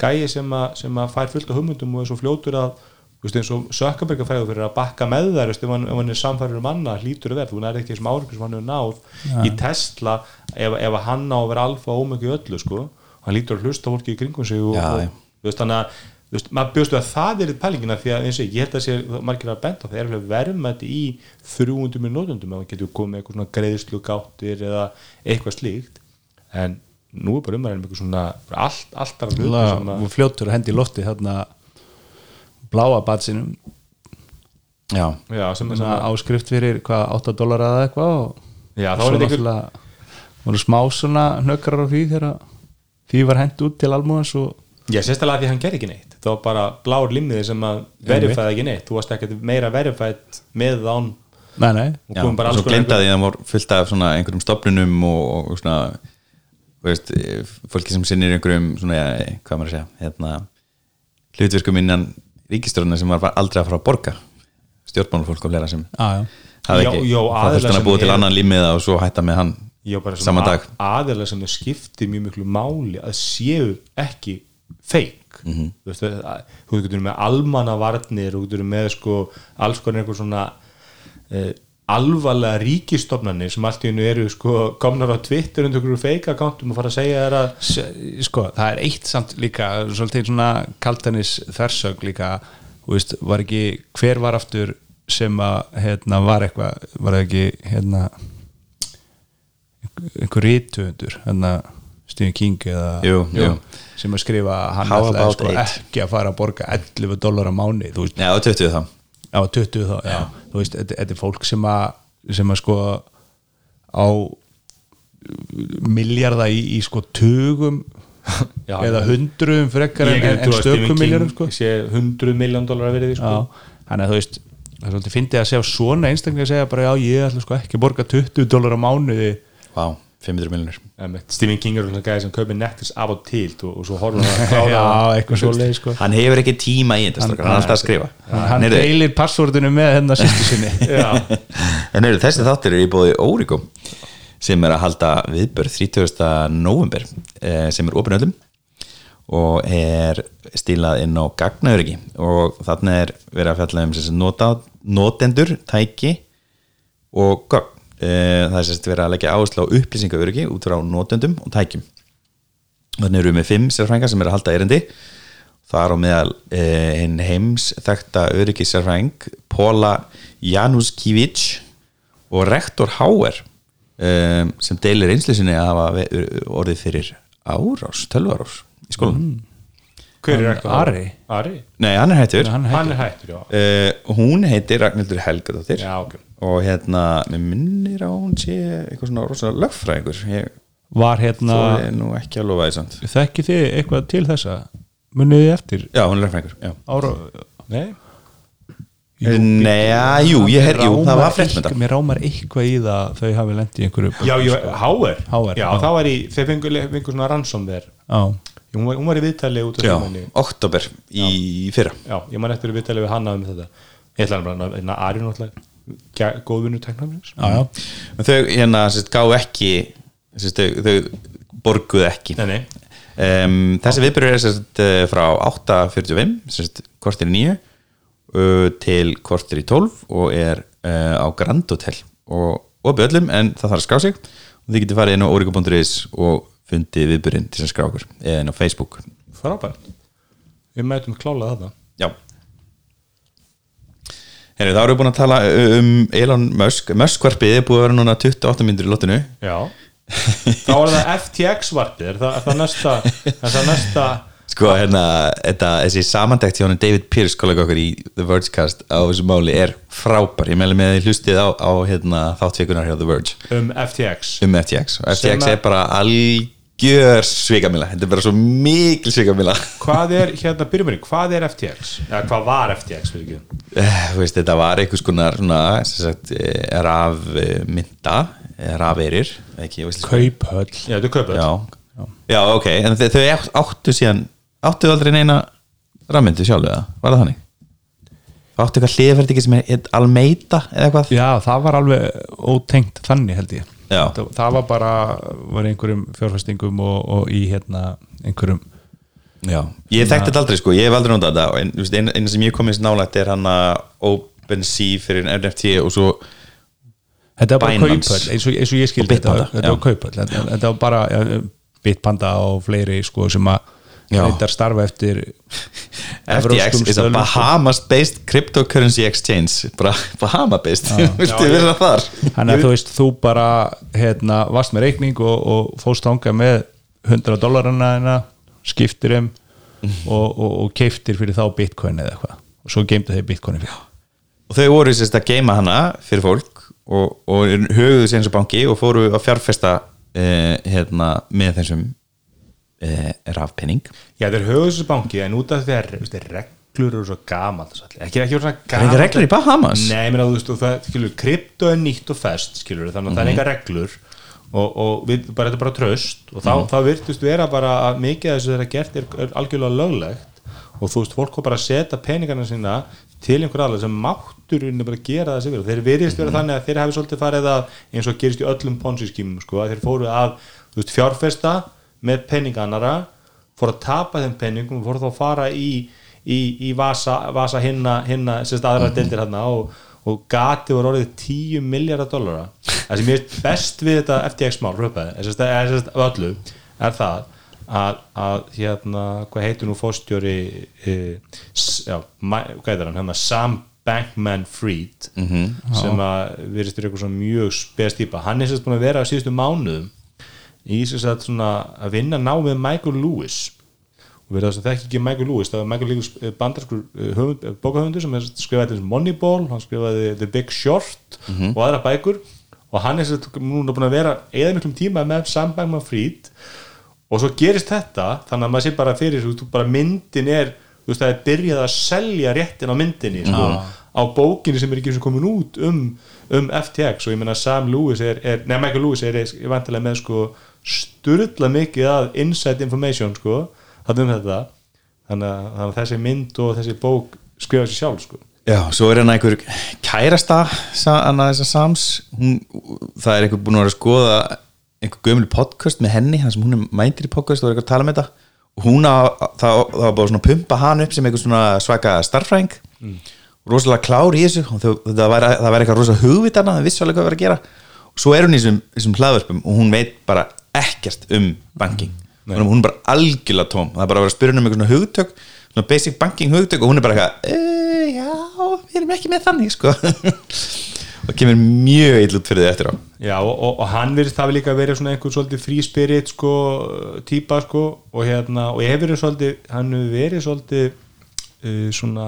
gæi sem að, sem að fær fullt af hugmyndum og er svo fljótur að veist, eins og Sökkaberga fæður fyrir að bakka með þær ef, hann, hann er samfæður um annað hlýtur að verð þú nærði ekki þessum árikur sem hann hefur náð í Tesla ef, ef hann á að vera alfa og ómöggu öllu sko. hann lítur að hlusta á fólki í kringum sig og, Já, og þú veist, þannig að þú þú veist, maður bjóstu að það er pælingina því að eins og ég, held að sé margir að benda á það er alveg verðmætti í 300 minn notundum að það getur komið eitthvað svona greiðslu gáttir eða eitthvað slíkt. En nú er bara umræðin eitthvað svona allt, allt að hluta og fljótur að hendi í lofti þarna bláa batsinum já, já, sem er svona áskrift fyrir hvað 8 dólar eða eitthvað og Já, þá er þetta náttúrulega voru smá svona hnökrar á því þegar því var hent út til almúans og Já, sérstaklega að því hann gerði ekki neitt það var bara blár limmiði sem að verifæði ekki neitt. Þú varst ekkert meira verifætt með án nei, nei, og komum bara og alls svo glemdaði að það voru fullt af svona einhverjum stopnunum og, og svona þú veist, fólki sem sinnir einhverjum svona, eh, hvað maður að segja hérna, hlutverkum innan ríkistjórna sem var bara aldrei að fara að borga. Stjórnmálufólk og fleira sem já, það þurfti hann að búa til er- annan límiða og svo hætta með hann Já, bara sem sama að- dag. aðilega sem það skiptir mjög miklu máli að séu ekki feik mm Mhm. -hmm. þú veist þú getur með almannavarnir þú getur með sko alls konar einhver svona uh, alvarlega ríkistofnanir sem allt í hennu eru sko komnar á Twitter undir einhverju feik akkántum og fara að segja S- sko, það er eitt samt líka svolítið svona kaltanis þversög líka, þú veist, var ekki hver var aftur sem að hérna var eitthvað, var ekki hérna einhver- rítuundur hérna Stephen King eða Jú, jú. sem að skrifa hann about sko ekki að fara að borga 11 dólar á mánu Já, og 20 þá á 20 þá, já, þú veist, þetta, er fólk sem að, sem að sko á miljarda í, í sko tugum Já, eða já. hundruðum frekar en, en, stökum King miljarum sko. sé 100 miljón dólar að verið sko. já, þannig að þú veist það er svolítið fyndið að segja svona einstaklega að segja bara já, ég ætla sko ekki að borga 20 dólar á mánuði Vá, 500 miljonir. Stephen King er svona gæði sem kaupir Netflix af og til og, og svo horfum við að klára já, eitthvað svoleið sko. Hann hefur ekki tíma í þetta, strákar, hann er alltaf að skrifa. hann Heyrðu, deilir passvordinu með hennar sýstu sinni. Já. En heyrðu, þessi þáttur er í bóði Órigó sem er að halda viðbörð 30. november eh, sem er opin öllum og er stílað inn á gagnauriki og þarna er verið að fjalla um notendur, tæki og gögn. Eh, það er sérst verið að leggja áherslu á upplýsingauriki út frá notendum og tækjum. Þannig eru við með fimm sérfrængar sem er að halda erindi. Það er á meðal eh, hinn heims þekta öryggissérfræng Póla Januskiewicz og rektor Hauer um, sem deilir einslusinni að hafa orðið fyrir árás, tölvarás í skólanum. Hver er rektor? Ari. Ari? Nei, hann er hættur. Hann Hann er hættur, uh, hún heitir Ragnhildur Helgadóttir. Já, ok og hérna, mér minnir á hún sé eitthvað svona rosalega lögfræðingur. Ég var hérna, svo er nú ekki að því samt. Þekkið þið eitthvað til þessa? Munið þið eftir? Já, hún er lögfræðingur, já. Ára Nei? Nei, já, jú, ég her, jú, það var frétt með þetta mér rámar eitthvað í það þau hafi lent í einhverju Já, já, Háer Já, já. það var í, þeir fengur, svona rannsóm þér. Já, hún var, hún var í viðtali út af Já, samanni oktober í fyrra. Já, ég man eftir í viðtali við hanna um þetta. Ég ætla hann bara, Ari er náttúrulega góðvinnu já. En þau hérna sérst, gá ekki sérst, þau, þau borguðu ekki. Nei, nei. Um, Þessi viðbyrður er sérst, eh, frá 8.45 sérst, kortir í 9 uh, til kortir í 12 og er uh, á Grand Hotel. Og opið öllum en það þarf að skrá sig. Og þið getur farið inn á origo.is og fundið viðbyrðin til að skrá okkur eða inn á Facebook. Frábært. Við mætum klála þetta Já Herri, þá erum við búin að tala um Elon Musk. Musk-varpið er búið að vera núna 28 myndir í lottinu Já. Þá er það FTX varpið. Er það, er það næsta Er næsta Sko, hérna, þetta, þessi samandækt hjá David Pierce, kollega okkur í The Vergecast á þessu máli er frábær. Ég meðlega með hlustið á, á hérna, þáttvíkunar hjá The Verge. Um FTX um FTX FTX er bara algjör svikamila, þetta er bara svo mikil svikamila Hvað er, hérna, byrjum við Hvað er FTX? Eða hvað var FTX? Eh, þú veist, þetta var einhvers konar svona, sem sagt, eh, raf eh, ég veist kauphöll Já, er já, já, ok, en þau, áttu síðan áttu aldrei neina rafmyndu sjálf eða, var það þannig? áttu eitthvað hliðferð ekki sem er almeita eða eitthvað? já, það var alveg ótengt þannig held ég. Það, það var bara var einhverjum fjárfestingum og, og í hérna einhverjum Já, ég þekkti þetta aldrei sko, ég hef aldrei notað þetta en eina eina sem ég komist nálægt er hann að OpenSea fyrir NFT og svo þetta var bara kauphöll eins og, eins og ég skildi þetta, þetta var þetta, þetta var bara ja, Bitpanda og fleiri sko sem að Reyndar starfa eftir FTX is a. Bahamas based cryptocurrency exchange. Bara Bahama based viltu vera þar? Þannig að þú veist, þú bara hérna, varst með reikning og, og fóst þangað með 100 dólarana skiptir þeim og, og, og keiftir fyrir þá bitcoin eða eitthvað. Og svo geimdu þeir bitcoin fyrir. Og þau voru sérst að geima hana fyrir fólk og, og höfuðu sér eins og banki og fóru að fjárfesta eh, hérna, með þessum rafpenning Já, þeir höfðu þessu banki en út af að veist, reglur eru svo gamalt ekki, ekki er engar reglur í Bahamas? Nei, menn að þú veist, og það, skilur, krypto er nýtt og fest, skilur, þannig að það er Mhm. engar reglur og, og við, bara, þetta er bara tröst og þá, Mhm. þá virtust vera bara að mikið af þessu þeirra gert er, er algjörlega löglegt og þú veist, fólk var bara að setja peningarna sína til einhver aðlega sem mátturinn bara að gera það sem verið, þeir virðist Mhm. vera þannig að þeir hafi svolítið farið að eins og gerist í öllum ponsi-skímum, sko, að þeir fóru að veist, fjárfesta með peningannara fóru að tapa þeim peningum og fóru þá að fara í, í, í vasa, vasa hinna, hinna sérst aðra Mhm. deildir hérna og, og gati voru orðið 10 miljardar dollara. Það sem ég er best við þetta FTX mál röpaði, sérst, sérst, af öllu er það að, að hérna, hvað heitir nú fórstjóri e, já, hvað heitir hann, hérna Sam Bankman Fried sem að virðist vera eitthvað mjög spes típa, hann er sérst búin að vera á síðustu mánuðum í þess að svona að vinna ná með Michael Lewis. Og við það sem þekki ekki Michael Lewis það var Michael Lewis bandarskur bókahöfundur sem skrifaði Moneyball hann skrifaði The Big Short og aðra bækur. Og hann er sérst núna búin að vera eða miklum tíma með Sam Bankman Fried og svo gerist þetta þannig að maður sé bara fyrir þú bara myndin er þú veist það er byrjað að selja réttin á myndinni sko, á bókinni sem er ekki komin út um, um FTX og ég meina Sam Lewis er, er neða Michael Lewis er, er vantilega með sko sturla mikið að inside information sko, um þetta. Þannig að, þannig þessi mynd og þessi bók skrifa sér sjálf sko. Já, svo er hérna einhver kærasta hana þessar Sams. Hún, það er einhver búin að vera að skoða einhver gömul podcast með henni hann sem hún er mæntir í podcast og er eitthvað að tala um þetta. Og hún á, það, það var bara svona að pumpa hann upp sem einhver svona svaka starffræðing rosalega klár í þessu. Það það væri eitthvað rosalega hugvitana það vissi alveg hvað var að gera. Og svo er hún í þessum hlaðvörpum og hún veit bara ekkert um banking. Hún, hún er bara algjörlega tóm. Það er bara að vera að spyrja um eitthvað svona hugtök svona basic banking hugtök og hún er bara eitthvað e, já, við erum ekki með þannig sko. Og kemur mjög út fyrir þið eftir á. Já, og, og, og hann virðist hafi líka verið svona einhver svolítið free spirit sko, típa sko og hérna, og ég verið svolítið hann hefur verið svolítið uh, svona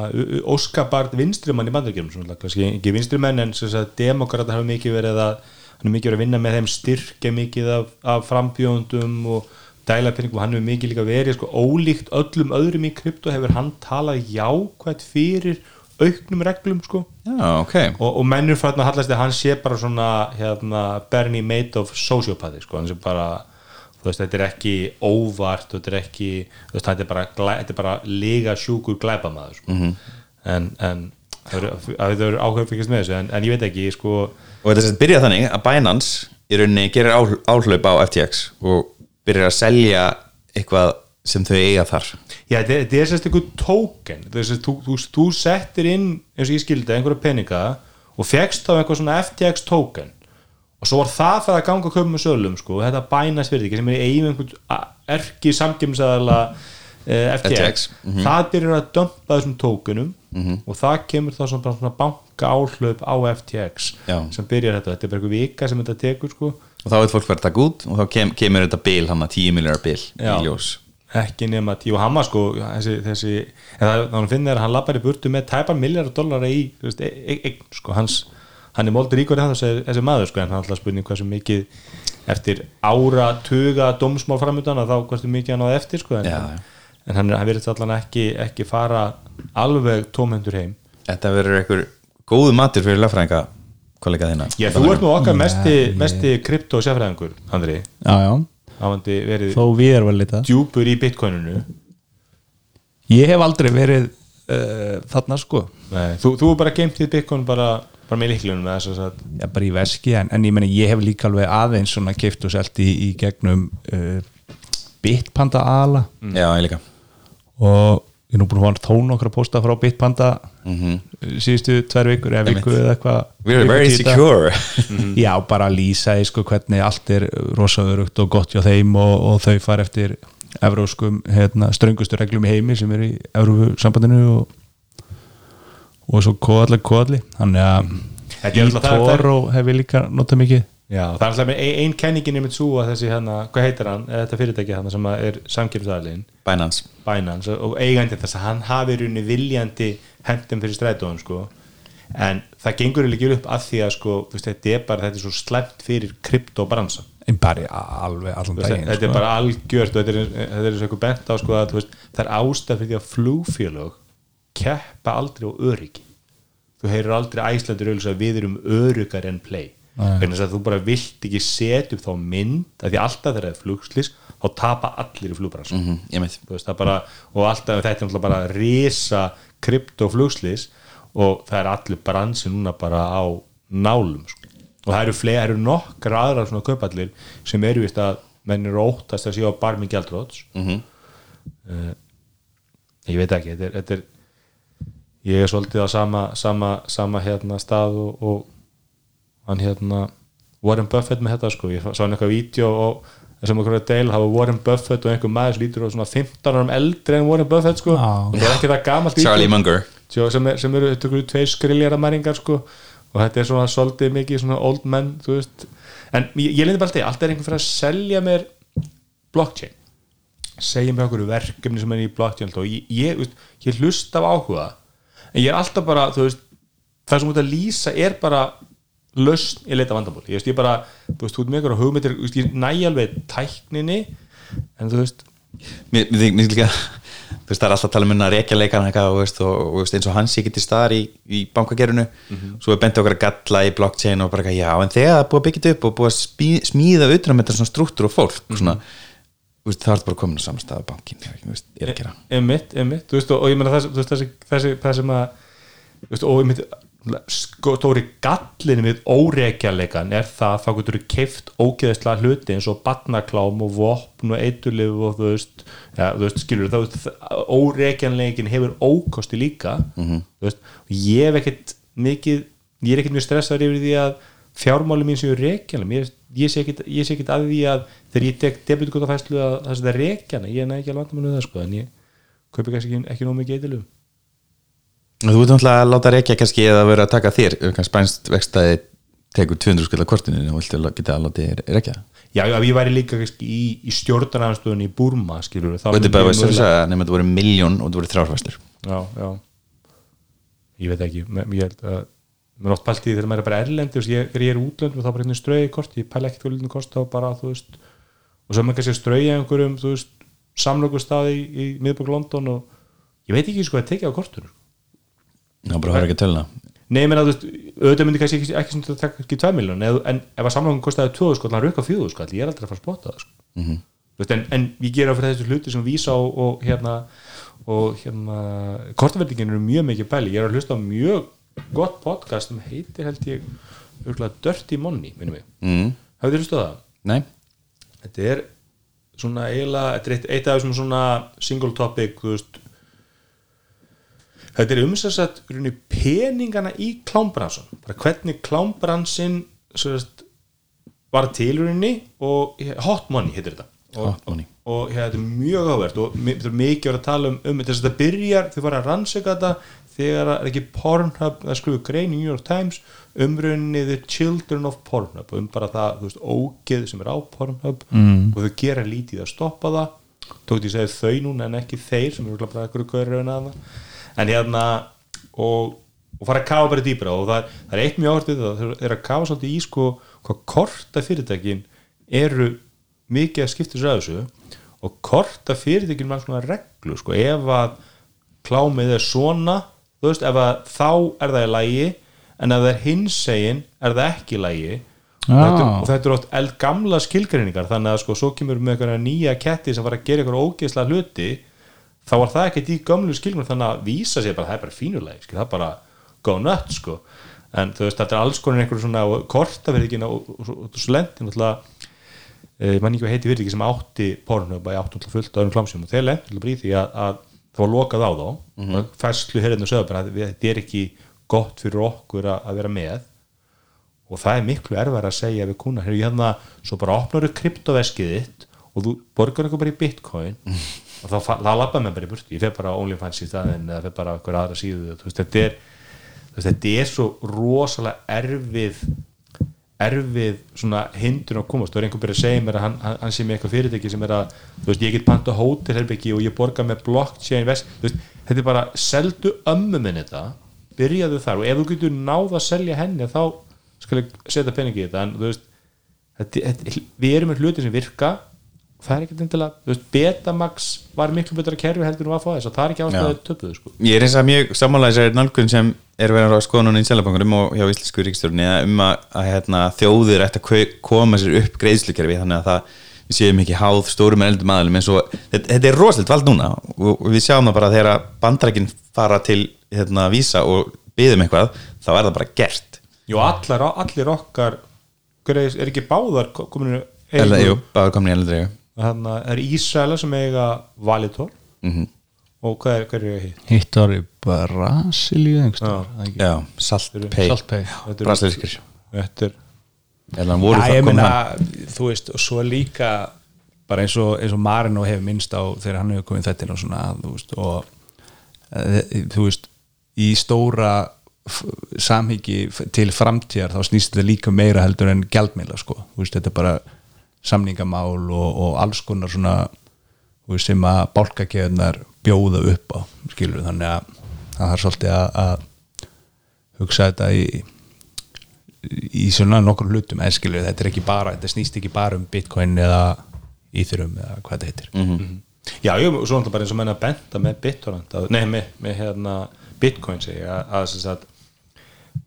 óskabart vinstrimann í bandaríkjum, kannski ekki vinstrimenn en sem sagt demokrata hafa mikið verið að hann er mikið að vinna með þeim styrkja mikið af, af frambjóndum og dæla peningum, hann hefur mikið líka verið sko ólíkt öllum öðrum í krypto hefur hann talað jákvæmt fyrir auknum reglum sko já, ok og, og mennur fyrir að hallast að hann sé bara svona hérna, Bernie Madoff sociopati sko, hann sé bara veist, þetta er ekki óvart þetta er ekki, veist, þetta er bara, bara lega sjúkur glæpamaður sko. Mhm. en, en það eru áhuga fyrkist með þessu en, en ég veit ekki, sko og þetta sem byrja þannig að Binance í rauninni gerir áhl- áhlaup á FTX og byrjar að selja eitthvað sem þau eiga þar. Já, þetta er- sérst er sérst, þú, settir inn eins og ég skildi, einhverja peninga og fegst þá eitthvað svona FTX token. Og svo var það fyrir að ganga köpum og sölum, sko, þetta bænast fyrir ekki sem er eigin einhvern erki samkjömsæðala eh, FTX, FTX, það byrjar að dömpa þessum tokenum og það kemur þá svona, banka áhlaup á FTX Já. sem byrjar þetta, þetta er bara einhver vika sem þetta tekur, sko og þá veit fólk verið að taka út og þá kem, kemur þetta bil hann að 10 miljonar bil Já. í ljós ekki nema tíu og hann var sko þessi, þessi það, þannig finnir að hann lappar í burtu með tæpar miljardar dollara í veist, e, e, e, sko, hans, hann er moldur ríkur en þessi, þessi maður sko en hann alltaf spurning hversu mikið eftir ára tuga dómsmál framöndan að þá hversu mikið hann áði eftir sko en, Já. En hann, hann verið allan ekki, ekki fara alveg tómhendur heim. Þetta verður einhver góðu matur fyrir lagfræðinga kollega þína. Já, þú ert nú okkar mesti, mesti krypto sérfræðingur, Andri. Já, já, hafandi verið þó við erum vel litað djúpur í bitcoininu. Ég hef aldrei verið uh, þarna sko. Nei, þú, þú er bara geimt í bitcoin bara, bara með líklunum með þess að já, bara í veski, en, en ég meni ég hef líka alveg aðeins svona keift og selt í, í gegnum uh, Bitpanda ala. Já, ég líka og ég er nú búin að fá tón okkar að posta frá Bitpanda síðustu tvær vikur eða viku eða eitthvað. We're viku very secure. Já, bara að lýsa því sko hvernig allt er rosa örugt og gott hjá þeim og, og þau fara eftir evróskum hérna, ströngustu reglum í heimi sem er í Evrósambandinu og, og svo kóðalli kóðalli þannig að Þetta er í alltaf- það- það- Toro hef ég líka notað mikið Já, það er alltaf með ein, ein kenningin svo að þessi hérna, hvað heitir hann, þetta fyrirtæki hann sem að er samkipsæðalinn Binance. Binance og eigandi þess að hann hafi rauninni viljandi hendum fyrir strætóðum sko. En það gengur ekki upp að því að sko veist, þetta er bara, þetta er svo slæmt fyrir kryptobransan en bara alveg allan daginn þetta sko. er bara algjört og þetta er, þetta er og eitthvað bent á sko að veist, það er ástæð fyrir því að flugfélög keppa aldrei á öryggi. Þú heyrir aldrei æslandur við erum öryggar en play þess að þú bara vilt ekki setja upp þá mynd að því alltaf þegar það er flugslis þá tapa allir í flugbransan mm, bara, og alltaf þetta er náttúrulega bara risa kryptoflugslis og það er allir bransi núna bara á nálum sko. og það eru fleiri, það eru nokkar aðrar svona kaupallir sem eru vist að menn eru óttast að séu á barmi gjaldróts mm ég veit ekki þetta er, þetta er ég er svolítið á sama, sama, sama hérna stað og, og hann hérna Warren Buffett með þetta sko, ég sá hann eitthvað vídeo og sem okkur að deil hafa Warren Buffett og einhver maður sem lítur á svona 15 árum eldri en Warren Buffett sko. Já. og það er ekki það gamalt Charlie. Munger. Sjó, sem, er, sem eru tveir skriljara mæringar sko. Og þetta er svona svolítið mikið svona old men þú veist. En ég, ég lindi bara alltaf, alltaf er einhver fyrir að selja mér blockchain. Segja mér okkur verkefni sem er í blockchain og ég, ég, veist, ég hlusta af áhuga. En ég er alltaf bara þú veist, það sem út að lýsa er bara lausn í leita vandamál ég veist, ég bara, þú veist, ert með ykkur hugmyndir þú veist, ég næ alveg tækninni en þú veist, Mér finnst líka þú veist, það er alltaf að tala um að rekja leikana eitthvað og, eins og hans ekki til staðar í, í bankagerunu svo er bent okkar að galla í blockchain og bara eitthvað, já, en þegar það er búið að byggja þetta upp og búið að smí- smíða utan um þetta svona strúktur og fólk svona, þú veist, það er bara komin á samstæða bankin, veist, er að gera emitt, emitt þú veist, og, ég meina það, þessi, þessi, það sem að og emitt sko, stóri gallin við óreikjarleikan er það að þá getur þú keift ógeðislega hluti eins og barnaklám og vopn og eiturlif og þú veist, ja, þú veist skilur þá, óreikjarleikin hefur ókosti líka -hmm. þú veist, ég hef ekkert mikið ég er ekkert mjög stressaður yfir því að fjármáli mín séu reikjanlega ég, ég sé ekkert að því að þegar ég tek debitkotafæslu að það sé það reikjana ég er ekki alveg vandamann við það sko en ég kaupi kannski ekki, ekki nóg mikið eitilum Þú ert náttúrulega að láta rekja kannski eða vera að taka þér, spænst vextaði tekur 200 skilja kortinu og viltu geta að láta þér rekja? Já, já, ég væri líka kannski í, í stjórnarnanstöðun í Burma skilur þá og myndi er bara að þetta voru miljón og þetta voru þrjárfæstur já, já. Ég veit ekki, ég held að mér er oft pælt í því þegar maður er bara erlendi og ég, þegar ég er í útlöndum þá bara hérna ströði kort ég pæla ekkert hvað lítið kosta og bara þú veist og svo er maður kannski að ströði einhverjum þú veist, samlokustaði í, í miðbúk London og ég veit ekki sko að tekja á kortur Já, bara höfður ekki töluna Nei, ég meina, þú auðvitað myndi kannski ekki, ekki taka ekki 2 miljón en, ef að samlangum kostaði 2 sko, hann rukka 4 sko, ég er aldrei að fara að spotta það sko. Þú veist, en, en ég gera fyrir þessu hluti sem vísa og, og hérna og hérna kortavertingin eru mjög mikið bæli, ég er að hlusta á mjög gott podcast sem heitir held ég örgulega Dirty Money, minnum mig mm. hafið þið hlustað á það? Nei, Þetta er svona eiginlega, þetta er eitt af þessum svona single topic, þú veist þetta er umsessat peningana í klámbransan bara hvernig klámbransin var tilurinni og hot money heitir þetta. Og, money. og hérna, þetta er mjög áverð og þetta er mikið að vera að tala um, um þess að þetta byrjar, þau fara að rannsaka þetta þegar það er ekki Pornhub það skrifu grein í New York Times umrunni The Children of Pornhub um bara það, þú veist, ógeð sem er á Pornhub mm. og þau gera lítið að stoppa það. Tók því að segja þau núna en ekki þeir sem eru bara eitthvað gaurið en aðna en hérna og, og fara að kafa bara dýbra og það er, það er eitt mjög áhvertið það eru að kafa svolítið í sko hvað korta fyrirtækin eru mikið að skipta sér að þessu og korta fyrirtækin með alls konar reglu sko ef að klámið er svona þú veist ef að þá er það í lægi en ef það er hinsegin er það ekki í lægi þetta, og þetta er oft eldgamla skilgreiningar þannig að sko svo kemur með einhverja nýja ketti sem var að gera einhverja ógeðslega hluti þá var það ekkert í gömlu skilgreiningar þannig að vísa sér bara það er bara fínuleg það er bara go nuts sko. En þú veist þetta er alls konar einhverju svona kortaverðingina og, og, og, og náttúrulega eh, mann ekki hvað heiti virðingi sem átti pornhub að átti fullt á öðrum klámsjum og þeir lendi náttúrulega bara í því að, að það var lokað á þá. Mm -hmm. færslu að við- þetta er ekki gott fyrir okkur að, að vera með. Og það er miklu erfæra að segja við kuna, hérna, svo bara opnar þú kryptoveskið þitt og þú borgar eitthvað bara í bitcoin og þá, þá labba mér bara í burtu. Ég fer bara á OnlyFans í staðinn eða fer bara á eitthvað aðra síðu. Veist, þetta er veist, þetta er svo rosalega erfið erfið hindun að komast, þú er einhver byrja að segja mér að hann, hann, sé með eitthvað fyrirtæki sem er að þú veist, ég get panta hótelherbyggi og ég borga með blockchain vest, veist, þetta er bara seldu ömmu minn þetta byrjaðu þar. Og ef þú getur náð að selja henni þá skal ég setja peningi í þetta. En þú veist, þetta, þetta, við erum með hluti sem virka það er ekkert endilega, þú veist, Betamax var miklu betra kerfi heldur en að fá þess og það er ekki ástæðið töpuðu sko. Ég er eins og mjög sammála þessari nálgun sem er verið að skoða núna í Sælabankunum og hjá Íslensku ríkstjórni um að, að hérna, þjóðir ætti að koma sér upp greiðslukerfi þannig að það við séum ekki háð stórum en eldum aðalum eins og þetta, þetta er rosalit vald núna og, við sjáum það bara þegar bandrækin fara til hérna, vísa og byðum eitthvað þá er það bara gert. Jú, allar, allir okkar er ekki báðar kominu Eller, jú, bara komin í eldri þannig að það er Ísraela sem eiga Valitor mm og hvað er, hver er hitt? hitt var í Brasilíu Já. er- Brasilískir. Þetta er Eða voru Já, það ég meina, þú veist, og svo líka bara eins og, eins og Marino hefur minnst á þegar hann hefur komið þetta og svona, þú veist, og e, þú veist, í stóra samhyggi til framtíðar þá snýst þetta líka meira heldur en gjaldmeila, sko, þú veist, þetta er bara samningamál og, og alls konar svona, sem að bálkakeðunar bjóða upp á skilur, þannig að það er svolítið að, að hugsa þetta í í svona nokkur hlutum. En skilur þetta er ekki bara, þetta snýst ekki bara um bitcoin eða Ethereum eða hvað þetta heitir. Mhm. Já, jú, svo náttúrulega bara eins og menna að benda með að, nei, með, með hérna Bitcoin segi ég, að, að, sem sagt, þú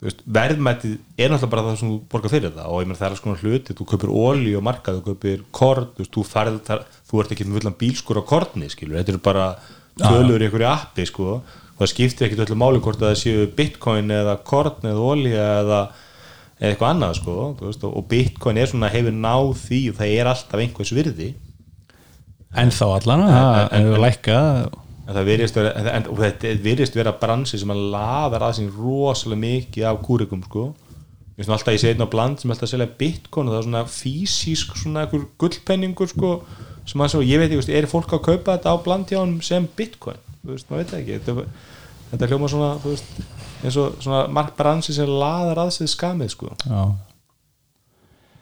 veist, verðmætið er náttúrulega bara það sem þú borgar fyrir það. Og ég meina það er konar hluti, þú kaupir ólí og markað, þú kaupir korn, þú veist, þú færð þar, þú ert ekki með fullan bílskur á korni, skilur, þetta er bara tölur í einhverju appi, sko. Og það skiptir ekki öllu máli hvort að það séu Bitcoin eða korn eða ólí eða eða eitthvað annað, sko, veist, og, Bitcoin er svona, hefur náð því og það er alltaf einhvers virði. En þá allan að það hefur lækkað en það virðist vera, en, þetta virðist vera bransi sem að laðar að sín rosalega mikið af kúrikum sko. Mér finnst alltaf ég segið á bland sem alltaf selja bitcoin og það er svona fysísk svona einhver gullpenningur sko sem að svo, ég veit ekki, er fólk að kaupa þetta á bland hjá hann sem bitcoin? Þú veist, maður veit ekki. Þetta, þetta hljóma svona, þú veist eins og svona mark bransi sem laðar að sig skamið sko. Já,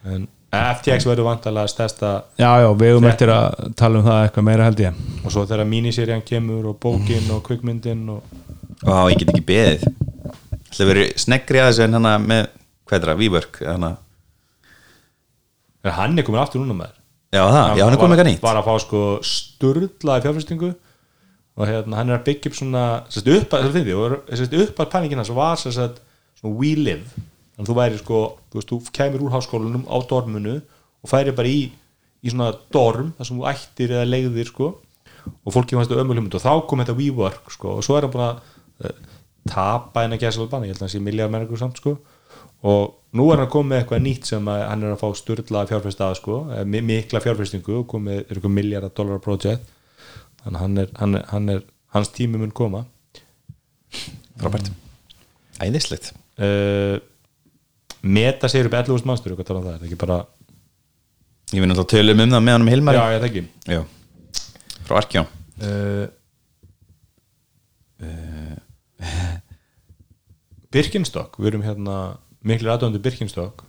en FTX verður vantarlega stærsta já, já við höfum eftir að tala um það eitthvað meira held ég. Og svo þegar miniserían kemur og bókin og kvikmyndin og Vá, ég get ekki beðið. Það verið sneggri að þessu en hana með hvað er það, Víbörk hana. hann er komin aftur núna með Já, það, já, hann er komið eitthvað nýtt. Var að fá sko sturlaði fjárfestingu og hérna, hann er að byggja upp svona sérst, upp að, það finnst sérst, upp að panningin hans var sérst, svona we live þannig að þú væri sko, þú veist, þú kemur úr háskólanum á dormunu og færi bara í í svona dorm, þar sem þú ættir eða legðir sko. Og fólki fannst það ömul hugmynd og þá kom þetta WeWork sko. Og svo er hann búin að uh, tapa en að gæsa alveg banna, ég held að hann sé miljard menningur samt sko. Og nú er hann komið með eitthvað nýtt sem að hann er að fá styrla fjárfesta að sko, eh, mi- mikla fjárfestingu og komið eitthvað miljardar dólarar project. Þannig að hann er, hann er, hann er hans tími mun koma. Frábært. Æðislegt. Uh, meta sér upp 11.000 mannstur eitthvað tala um það, er ekki bara Ég veit náttúrulega tölum um það með hann um Hilmar já, ég þekki Já. Frá Arkjá uh, Birkenstock við erum hérna miklu aðdöndu Birkenstock.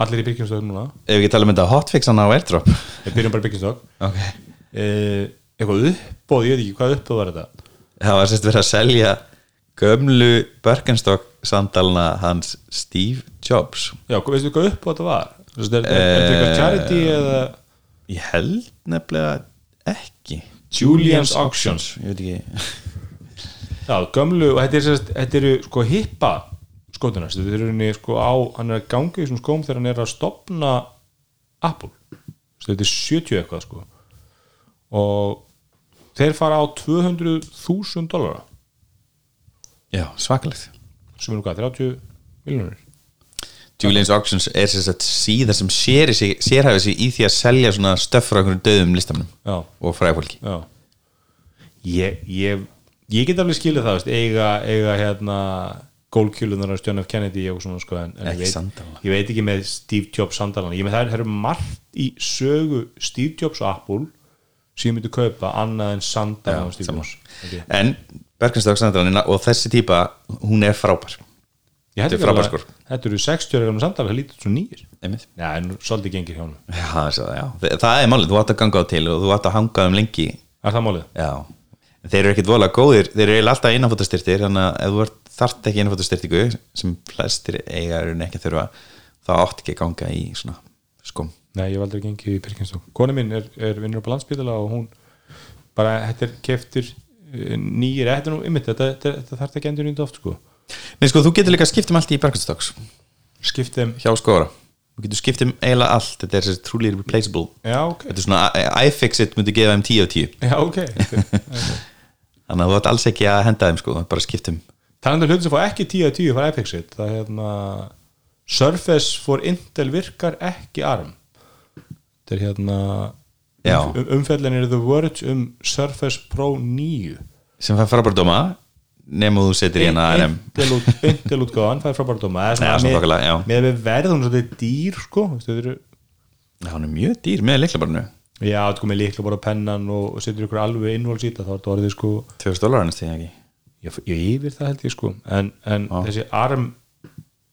Allir í Birkenstock núna. Ef við ekki tala um þetta hotfixan á airdrop. Við byrjum bara Birkenstock. Ok. Uh, eitthvað uppbóð, ég veit ekki hvað uppbóð var þetta? Það var sérst verið að selja gömlu Birkenstock sandalna hans Steve Jobs. Já, veistu hvað uppbóð þetta var? Er, er, er þetta eitthvað charity eða? Ég held nefnilega ekki. Julian's Auctions. Ég veit ekki. Já, gömlu, og þetta er eru sko hippa skótunar, þetta eru henni sko á, hann er að ganga í þessum skóm þegar hann er að stopna Apple, þetta er 70 eitthvað sko. Og þeir fara á 200.000 dólara, Já, svakalegt sem er nú hvað, 30 miljonur Julian's Auctions er sérst síða sem séri sig, sérhæfi sig í því að selja svona stöff frá einhverjum döðum listamnum Já, og fræðfólki ég, ég, ég get alveg skilið það, veist, eiga, eiga hérna gólkjölunar af John F. Kennedy og svona sko en, en ég, veit, ég veit ekki með Steve Jobs sandalana. Ég með það eru margt í sögu Steve Jobs og Apple sem ég myndi kaupa annað en okay. en Bergenstökssandalanina og þessi típa hún er frábær. Ég Þetta er ekki frábær skor. þetta eru 60 ára sandalar það lítið svo nýjir já en svolítið gengir hjá hann já, það, já. Það- er málið, þú átt að ganga á til og þú átt að hanga um lengi. Er það málið? já, þeir eru ekkit voðalega góðir þeir eru alltaf innanfóttastyrtir þannig að ef þú ert, þarft ekki innanfóttastyrtingu sem flestir eiga eru ekki að þurfa þá átt ekki að ganga í svona skum Nei, ég aldrei gengið í Birkenstock. Kona mín er, er vinnur á landsbytala og hún bara, þetta er keftur nýjir, þetta er nú ymmit þetta, þetta, þetta þarf ekki endur nýtt oft sko. Nei sko, þú getur líka skipt um allt í Bergenstöks skipt þeim, hjá skóra þú getur skipt um eiginlega allt. Þetta er þessi truly replaceable. Já ok. Þetta er svona, iFixit myndi gefa þeim 10 af 10 já ok, okay. þannig að þú ætti alls ekki að henda þeim sko, bara að skipt um talandi um hluti sem fá ekki 10 af 10 fara Epixit, það er hérna Surface for Intel virkar ekki arm þetta er hérna. Um, umfellin er The Words um Surface Pro 9 sem fær frábært dóma nema þú setur í hérna RM Intel út- Intel útgáðan, það frábært dóma. Það Já, svona þokkalega, já. með, með við verðum svolítið dýr sko, hann er mjög dýr með leiklabarnu Já, þú komið líklega bara á pennan og og setur ykkur alveg þetta þá er þetta orðið sko 2000 dólar ennast þegar ekki? Ég, ég yfir það held ég sko. En, en þessi ARM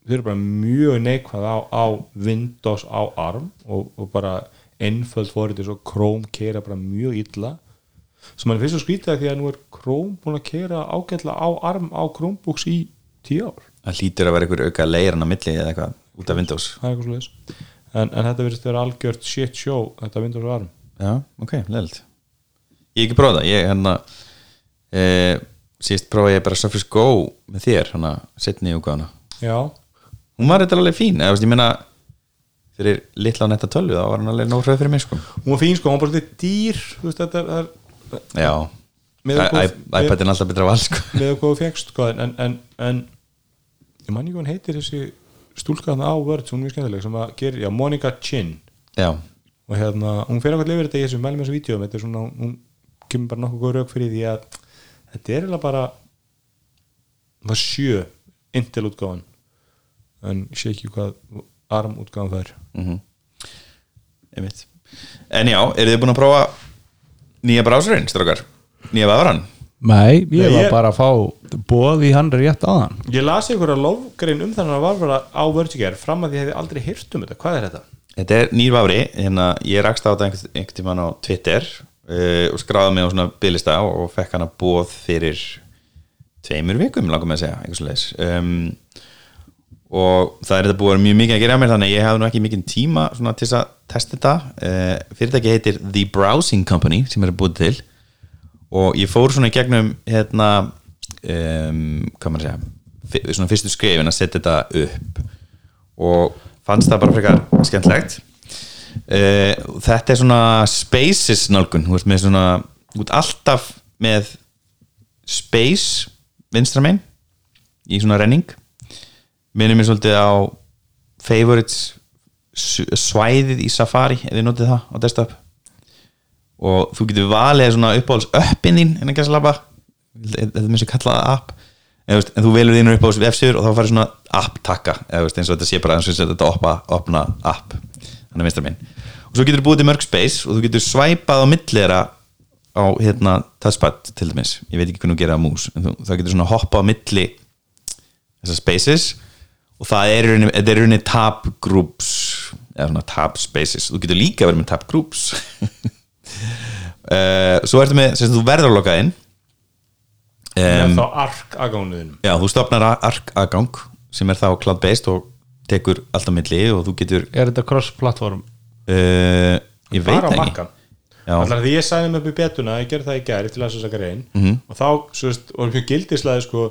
þau eru bara mjög neikvæð á, á Windows á ARM og, og bara einföld fórið svo Chrome kera bara mjög illa. Sem mann finnst svo skrítið því að nú er Chrome búin að kera ágætlega á ARM á Chromebooks í tíu ár. Það hlýtur að vera einhver auka leiran á milli eða eitthvað út af Windows. Eitthvað en, en þetta verðist vera algjört shit show þetta Windows ARM. Já, ok, leilt Ég ekki prófað það, ég hérna e, síðast prófaði ég bara Surface Go með þér, hérna, setni útgáðana Já, Hún var þetta alveg fín, eða ég meina fyrir litla á netta tölvu, þá var hann alveg nóg hröð fyrir mig, sko. Hún var fín sko, hún var bara þetta dýr þú veist þetta er, Já, iPad er alltaf betra val, sko. með þú fegst sko, en, en, en ég man ekki hvað hann heitir þessi stúlkaðna á Word hún er mjög skemmtileg sem að gera, já, Monica Chin. Já, og hérna, hún fer okkur lifir þetta í þessu mælum þessu vídeo þetta er svona, hún kemur bara nokkuð góð rauk fyrir því að þetta er eiginlega bara það sjö Intel útgáfan en ég sé ekki hvað ARM útgáfan það er einmitt. En já, eru þið búin að prófa nýja brásarinn, strákar? Nýja vafran? Nei, ég Nei, var ég- bara að fá bóð í hann rétt aðan ég las einhverja lofgrein um þannig að varfara á Vertiger fram að því hefði aldrei hýrt um þetta, hvað er þetta? Þetta er nýr vafri, hérna, ég rakst á þetta einhvern, einhvern tímann á Twitter uh, og skráði mig á svona bylista og, fekk hana bóð fyrir tveimur vikum, langum að segja, einhvers um, og það er þetta búið að vera mjög mikið að gera mér þannig að ég hafði nú ekki mikið tíma til að testa þetta. Uh, fyrirtæki heitir The Browsing Company sem er búið til. Og ég fór svona í gegnum hérna um, hvað maður að segja svona fyrstu skrifin að setja þetta upp. Og fannst það bara frekar skemmtlegt uh, þetta er svona spaces nálgun, þú veist með svona út alltaf með space vinstra megin í svona renning minnum mér svolítið á favorites svæðið í Safari ef þið notið það á desktop. Og þú getur valið svona uppáhalds uppin þín innan gæsalabba þetta er mér sem kallaða app. En þú, veist, en þú velur þínu uppáhalds vefsir og þá farið svona app takka þú eins og þetta sé bara eins og þetta opna, opna app. Þannig vinstra minn og svo getur þú búið til mörg space og þú getur svæpað á millera á hérna touchpad til dæmis, ég veit ekki hvernig þú gerir það á mús en þú, þá getur svona hoppa á milli þessar spaces. og það er í rauninni, þetta er í rauninni tab groups eða svona tab spaces. Þú getur líka verið með tab groups. Uh, svo ertu með sem þú verður að loka inn. Um, þá ark aðgánuðinum já, þú stopnar ark aðgang sem er þá cloud based og tekur alltaf milli og þú getur Er þetta cross-platform? uh, ég veit ekki. Alltaf því ég sæði mig upp í betuna, ég gerði það í gæri til að þess að grein Mhm. og þá, svo veist, og mjög gildislega sko,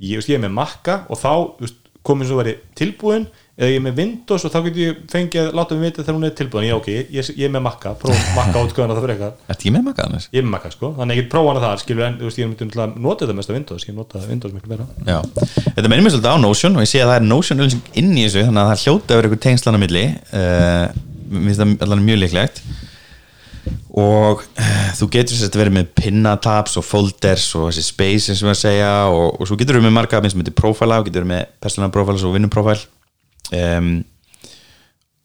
ég, veist, ég er með makka og þá veist, komin svo verið tilbúin eða ég er með Windows og þá getur ég fengið að láta mig vita þegar hún er tilbúin. Já ok, ég, ég, ég er með makka, próf makka átgöðan það fyrir eitthvað, Ertu ekki með makka annars? ég er með makka sko þannig ég get prófa hana þar, skilur en þú veist, ég er myndið til að nota þetta mest á Windows, ég nota Windows miklu meira. Já, þetta minnir mér svolítið á Notion og ég sé að það er Notion inn í þessu þannig að það hljóta vera eitthvað tengslana milli. Uh, mér finnst það allan mjög líklegt og uh, þú getur sérst verið með pinnatabs og folders og þessi space sem við að segja og, og svo getur við með marga minn sem heitir profila og getur við með personal profiles og vinnum um,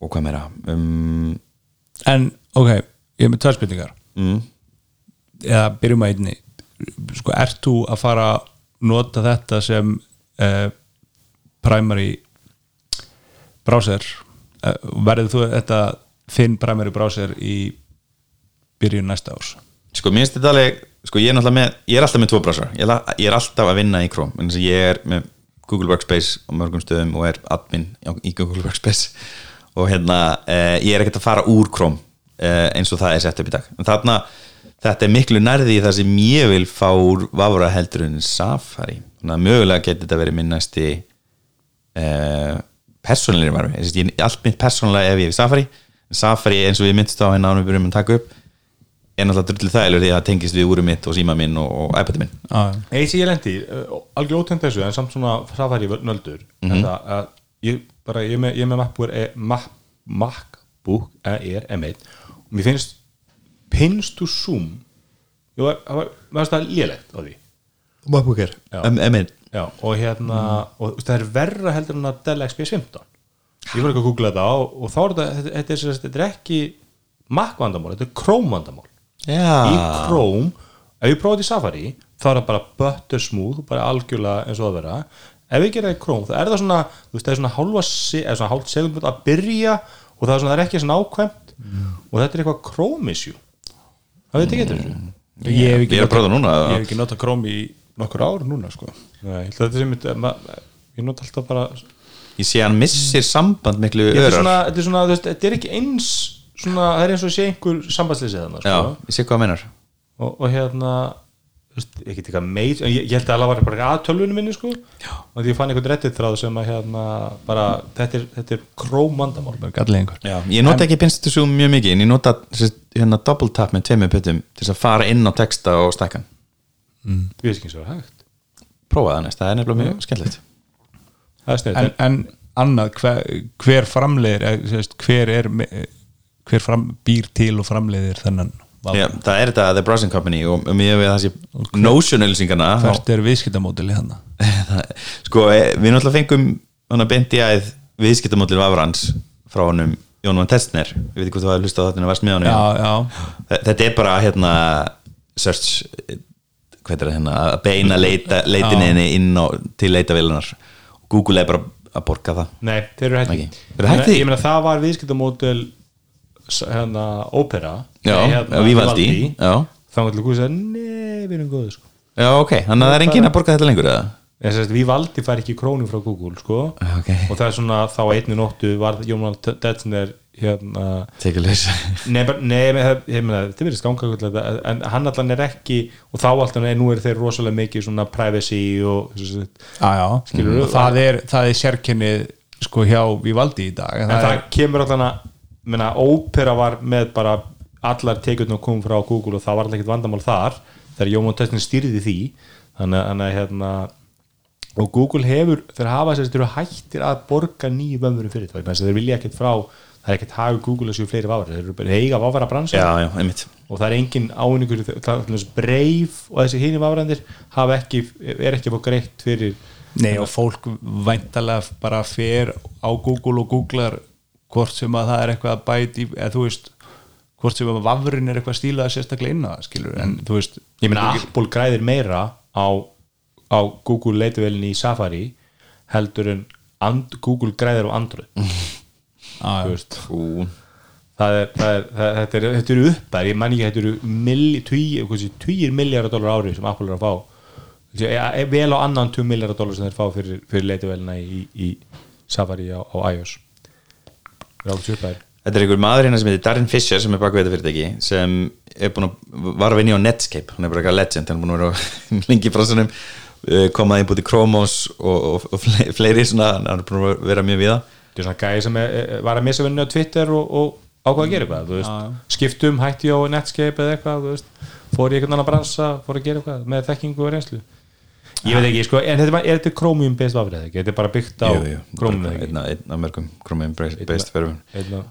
og hvað meira? Um, en ok, ég er með tvær spurningar. Mm, eða byrjum að einni. Sko, ert þú að fara að nota þetta sem uh, primary browser? Uh, verður þú þetta þinn primary browser í byrjun næsta árs. Sko mér finnst þetta alveg sko ég er náttúrulega með, ég er alltaf með tvo browser. Ég ég er alltaf að vinna í Chrome en þess að ég er með Google Workspace á mörgum stöðum og er admin í Google Workspace. Og hérna eh, ég er ekkert að fara úr Chrome eh, eins og það er sett upp í dag. En þarna, þetta er miklu nærði í það sem ég vil fá úr vafra heldur en Safari. Þannig að mögulega geti þetta verið minn næsti eh, persónulegri varfi allt mitt persónulega ef ég er Safari Safari eins og við myndist á hérna ánum við byrjum að taka upp er náttúrulega drullið þægilegur því að það tengist við úrum mitt og síma minn og, og iPad minn. Eitt sem ég lendi, uh, algjör ótönd þessu en samt svona frafæri nöldur. Mm Mhm. það að ég bara, ég er með, ég er með MacBook Air, Mac, MacBook Air M1 og mér finnst pins to zoom ég var, það var, finnst það lélegt á því. MacBooker Já. M1 Já, og hérna og þú veist, það er verra heldur en að Dell XPS 15 ég fór ekki að googla þetta og, og þá er þetta, þetta, þetta, er, þetta er ekki Mac vandamál, þetta er Chrome vandamál Já, í Chrome ef ég prófaði í Safari þá er það bara butter smooth bara algjörlega eins og að vera. Ef ég gera í Chrome þá er það svona þú veist það er svona hálfa eða svona hálft segund að byrja og það er svona það er ekki svona ákvæmt og þetta er eitthvað Chrome issue. Það veit ekki eftir þessu ég hef ég hef ekki notað Chrome í nokkur ár núna sko. Nei, ég held að þetta sem ég, ma- ég nota alltaf bara Ég sé að hann missir samband miklu er svona, þetta er svona þú veist, þetta er ekki eins svona, það er eins og sé einhver sambandsleysi þannig Já, sko. ég sé hvað það meinar. Og, og hérna ekki eitthvað meir ég, ég held að það var bara að tölvunum minni sko. Já. og því ég fann einhvern reddit þráð sem að hérna bara, þetta er, þetta er gallið einhver Já, ég nota ekki pinstu svo mjög mikið en ég nota hérna double tap með tveimur puttum til þess að fara inn á texta og stækkan við veist ekki eins og það er hægt. Prófa það næst, það er nefnilega mjög skemmtilegt. Það er en, en annað, hver, hver framleiðir eða, sérst, hver er hver fram, býr til og framleiðir þennan vafra? Já, það er þetta The Browsing Company og ég við það sé Notion-ölsingana hvert er viðskiptamódili hann Sko, eh, við náttúrulega fengum að bendi að viðskiptamódlinu Avrans frá honum Jón Van Testner. Ég veit ekki hvað þú hafði hlustað á þetta en að varst með honum. Já, já, Þe- Þetta er bara hérna search er hérna, að beina leita, leitinni inn á, til leitavélunar Google er bara að borga það. Nei, þeir eru hætti Ekki. Eru hætt því? ég meina það var viðskiptamódel hérna nei, hérna, Vivaldi Já, þá var til að segja, nei, við erum góðu sko já ok, þannig að það er enginn að borga þetta lengur eða? Vivaldi fær ekki krónu frá Google sko Ok, og það er svona þá einni nóttu var Jónan Detsner hérna það, meina, þetta verður skanga en hann allan er ekki og þá allan er, nú er þeir rosalega mikið svona privacy og já, já. Skilurðu? Og það er, það er sérkennið sko hjá Vivaldi í dag en það, kemur allan að menna, Opera var með bara allar tekjurnar kom frá Google og það var allir ekkert vandamál þar þegar Jónan Detsner stýrði því. Þannig að- að hérna og Google hefur, þeir hafa þess að þeir eru hættir að borga nýju vömmurum fyrir það þeir vilja ekkert frá, það er ekkert hagur Google að séu fleiri vafar, þeir eru bara eiga vafara bransa. Já, já, einmitt. Og það er engin áningur breif og þessi hínum afræðandir hafa ekki, er ekki að fá greitt fyrir Nei og fólk væntalega bara fer á Google og googlar hvort sem að það er eitthvað að bæti eða þú veist, hvort sem að vafurinn er eitthvað stílað sérstaklega inn á það skilur en þú veist, ég meina Apple græðir meira á, á Google leitavelinni í Safari heldur en and, Google græðir á Android. Veist Ú, það er, það er, það, þetta, er, þetta eru uppbær ég man ekki, þetta eru tugir miljardar dólar ári sem Apple er að fá. Vel á annan 2 miljardar dólar sem þeir fá fyrir, fyrir leitavelina í, í Safari á, á iOS Þetta er einhver maður hérna sem heitir Darren Fisher sem er bak við þetta fyrirtæki sem er búin að var að vinna á Netscape, hann er bara eitthvað legend hann er búin að vera á- lengi frá sannum komaði inn búið til Chromos og, og, og fle- fleiri svona, hann er búin að vera mjög við það þetta er svona gæði sem er, var að missa vinnu á Twitter og, og ákvað að gera eitthvað þú veist, skiptum, hætti á Netscape eða eitthvað þú veist, fór í einhvern annan bransa fór að gera eitthvað með þekkingu og reynslu ég veit ekki, sko, en þetta er, er þetta Chromium based vafrið ekki, þetta er bara byggt á Chromium eða ekki? einn af mörgum Chromium based af-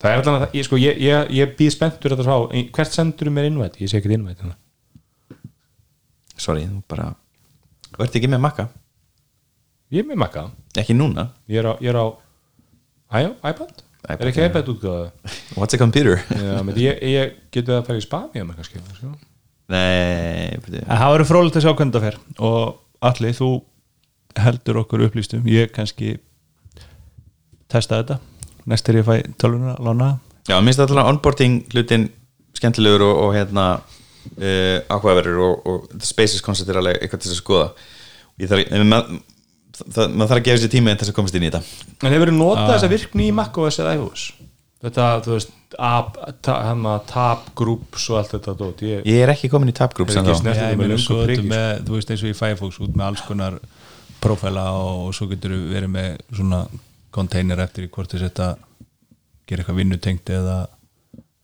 það er allan að, ég, sko, ég, ég, ég býð spenntur þetta frá, hvert sendur mér innvætt ég sé ekkert innvætt hérna. sorry, þú bara ert ekki með makka, ég er með makka, ekki núna? Ég er á, ég er á iPad, iPad, er ekki iPad útgáða what's a computer? Já, ég, ég geti að fara í spam ég með kannski sko. Nei. En það verður frólægt að sjá hvernig það fer. Og allir, þú heldur okkur upplýstum, ég kannski testa þetta. Næst er ég að fæ tölvuna að lána. Já, mér finnst alltaf onboarding hlutin skemmtilegur og, og hérna uh, áhugaverður og, og spaces concept er alveg eitthvað til þess að skoða. Ég þarf, en mað, það, maður þarf að gefa sér tíma til þess að komast inn í þetta. En hefur notað Ah. þessa virkni í macOS eða iOS þetta, þú veist app, ta, hana, tab groups og allt þetta dót ég, ég er ekki komin í ég þetta með, þú veist eins og í Firefox út með alls konar prófæla og, og svo getur við verið með svona container eftir í hvort þess þetta gera eitthvað vinnutengt eða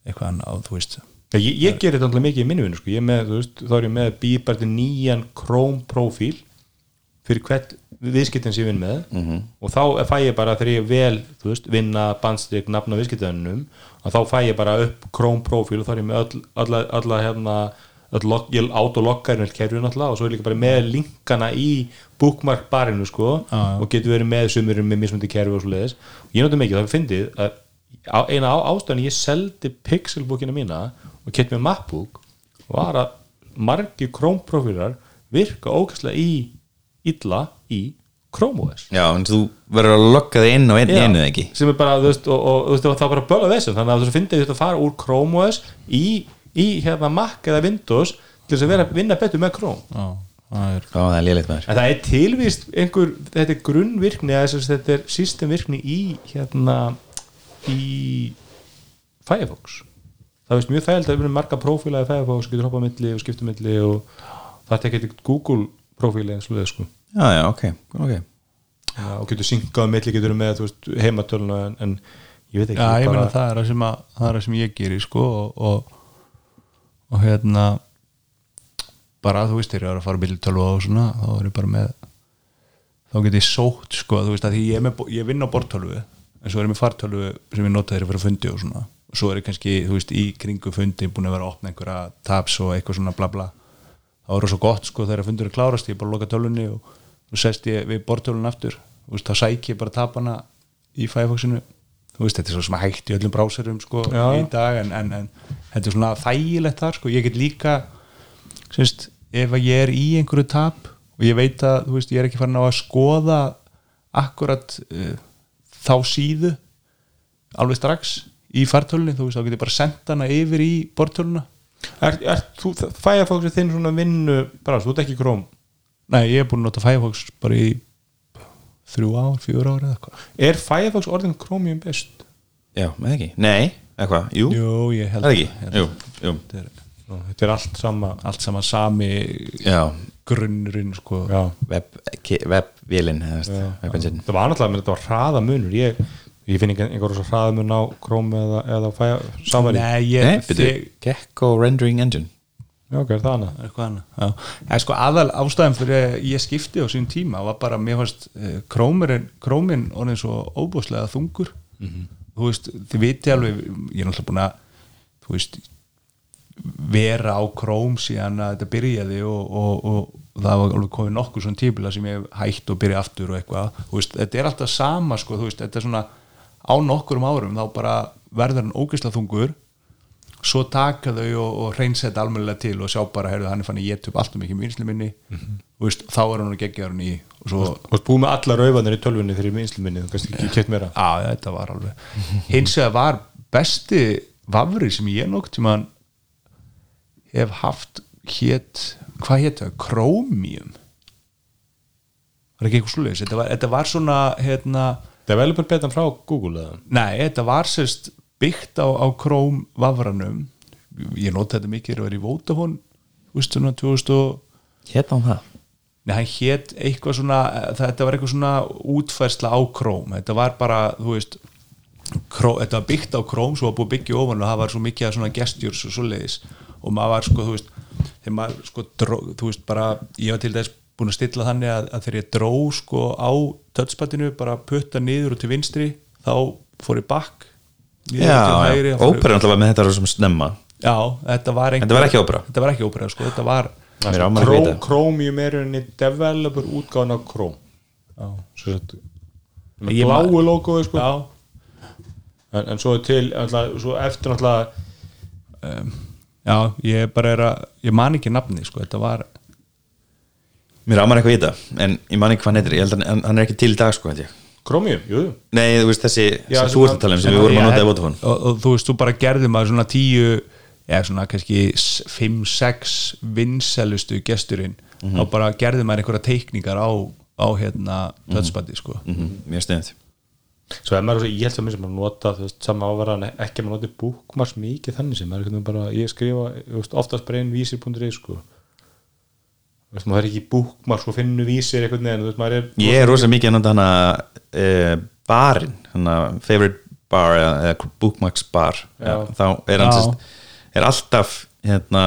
eitthvað annað þú veist. Já, ég, ég gerir þetta alltaf mikið í minni vinnu sko. ég er þá er ég með til nýjan Chrome profíl fyrir hvert viðskiptin sem ég vinn með -hmm. og þá fæ ég bara þegar ég vel, veist, vinna bandstrik nafna viðskiptinum og þá fæ ég bara upp Chrome profíl og þá er ég með öll, alla, alla hérna autologgar með kerfið náttúrulega og svo er ég líka bara með linkana í bookmark barinu sko já. og getur verið með sumurum með mismundi kerfi og svo leiðis og ég notum mikið, það er fyndið að eina á ástæðan ég seldi pixelbókina mína og kett mér MacBook var að margi Chrome profílar virka ógæslega í illa í Chrome OS já, en þú verður að lokka þig inn og inn, einu ekki? Sem er bara, þú veist, og, og, og, og það er bara böla þessum, þannig að þú finnir þetta að fara úr Chrome OS í, í hérna Mac eða Windows til þess að vera að vinna betur með Chrome. Já, það er það er léleitt maður. En það er tilvíst einhver, þetta er grunnvirkni eða þess að þetta er systemvirkni í hérna í Firefox. Það veist mjög þægild að vera marga prófíla í Firefox, getur hoppað milli og skipta milli og það er ekki Google prófíli eða svoleið sko Já, já, ok, ok. Já, og getur syngað á milli, getur með veist, heimatöluna en, en ég veit ekki Já, ég bara- meina það er það sem, að, það er sem ég gerir sko og, og, og hérna bara þú veist þegar ég er að fara bíltölvu og svona þá er ég bara með þá get ég sótt sko þú veist að ég, með, ég vinn á bortölvu en svo er ég með fartölvu sem ég nota ég fyrir að fundi og svona. Og svo er ég kannski þú veist í kringu fundi búin að vera að opna einhverja tabs og eitthvað svona bla bla það svo gott sko þegar fundur er klárast ég bara loka tölvunni og, og sest ég við bortölvun aftur. Þú veist þá sæk ég bara tabana í Firefoxinu. Þú veist þetta er svo sem hægt í öllum bráserum sko Já. í dag en, en, en þetta er svona þægilegt þar sko. Ég get líka semst, ef að ég er í einhverju tap og ég veit að þú veist, ég er ekki farin á að skoða akkurat uh, þá síðu alveg strax í fartölunni, þú veist, þá get ég bara senda hana yfir í bortöluna Er, er þú, Firefox er þinn svona vinnu bara, þú ert ekki Chrome? Nei, ég er búin að nota Firefox bara í þrjú ár, fjör ár eða eitthvað. Er Firefox orðin Chromium best? Já, með ekki. Nei, eitthvað, jú, Jú, ég held er jú, Þetta er Nú, Þetta er allt sama allt saman sami já. grunnurinn sko. Já, Web, webengine það var náttúrulega, menn þetta var hraða munur. Ég, ég finn einhver, einhver svo hraða mun á Chrome eða, eða Fire, Safari. Nei, ég, ég, Gecko Rendering Engine. Já, ok, er það hana eitthvað annað. Já. En sko aðal ástæðan fyrir að ég skipti á sín tíma var bara, mér fannst eh, króminn orðin svo óbúslega þungur. Þú veist, þið viti alveg ég er náttúrulega búin að þú veist, vera á króm síðan að þetta byrjaði og, og, og það var alveg komið nokkuð svona tíbila sem ég hef hætt og byrja aftur og eitthvað, þú veist, þetta er alltaf sama sko, þú veist, þetta er svona á nokkurum árum þá bara verður hann ógeðslega þungur. Svo taka þau og, og reynsetta almennilega til og sjá bara, heyrðu, hann er fann að geta upp allt um ekki vinslu minni. Þú veist, þá er hann að gegja hann í og svo, veist búið með alla raufanir í tölvunni fyrir minnsluminni, þú kannski ekki kett meira. Að þetta var alveg hins vegar var besti vafri sem ég nokk tíma hef haft hétt, hvað hétt það, Chromium. Var ekki eitthvað sluðis þetta var, þetta var svona hérna, Developer betan frá Google eða? Nei, þetta var sérst byggt á, á Chrome vafranum. Ég nota þetta mikið, það var í Vodafone þú veist svona 2000 og Hérna á það? Nei, hann hét eitthvað svona þetta var eitthvað svona útfærsla á Chrome. Þetta var bara, þú veist Chrome, þetta var byggt á Chrome svo var búið byggja ofan og það var svo mikið af svona gestures og svoleiðis. Og maður var sko, þú veist þegar maður sko, dró, þú veist bara ég var til þess búin að stilla þannig að, að þegar ég dró sko á touchpadinu bara putta niður og til vinstri þá fór ég bakk Já, ópera náttúrulega með þetta sem snemma. Já, þetta var einhver, Þetta var ekki ópera? Þetta var ekki ópera, sko, þetta var vita Chromium er henni developer útgáðan af Chrome. Já, svo Ég með bláu logoði sko. Já, en, en svo er til alltaf, svo eftir alltaf já ég bara er að ég man ekki nafni, sko, þetta var Mér ámar eitthvað í þetta En ég man ekki hvað hann heitir, ég held að hann- hann er ekki til í dag sko held ég. Chromium, jú, jú. Nei, þú veist þessi Já, sem þú ert að- tala um sem við vorum að nota í Vodafone. Og, og þú veist, þú bara gerði maður svona tíu eða svona kannski 5-6 vinselustu gesturinn Mhm. þá bara gerði maður einhverja teikningar á, á hérna dödsbandi sko. Mhm, Mjög stönd svo er maður svo, ég held að mér sem að nota þú veist, sama ávara, ekki að maður noti bookmarks mikið þannig sem maður er bara, ég skrifa þú veist, oftast bara einn vísir.is sko veist, maður er ekki bookmarks og finnur vísir maður er Ég er rosa mikið að nota hana uh, barinn, hana favorite bar eða, eða bookmarks bar. Já. þá er hann sérst er alltaf hérna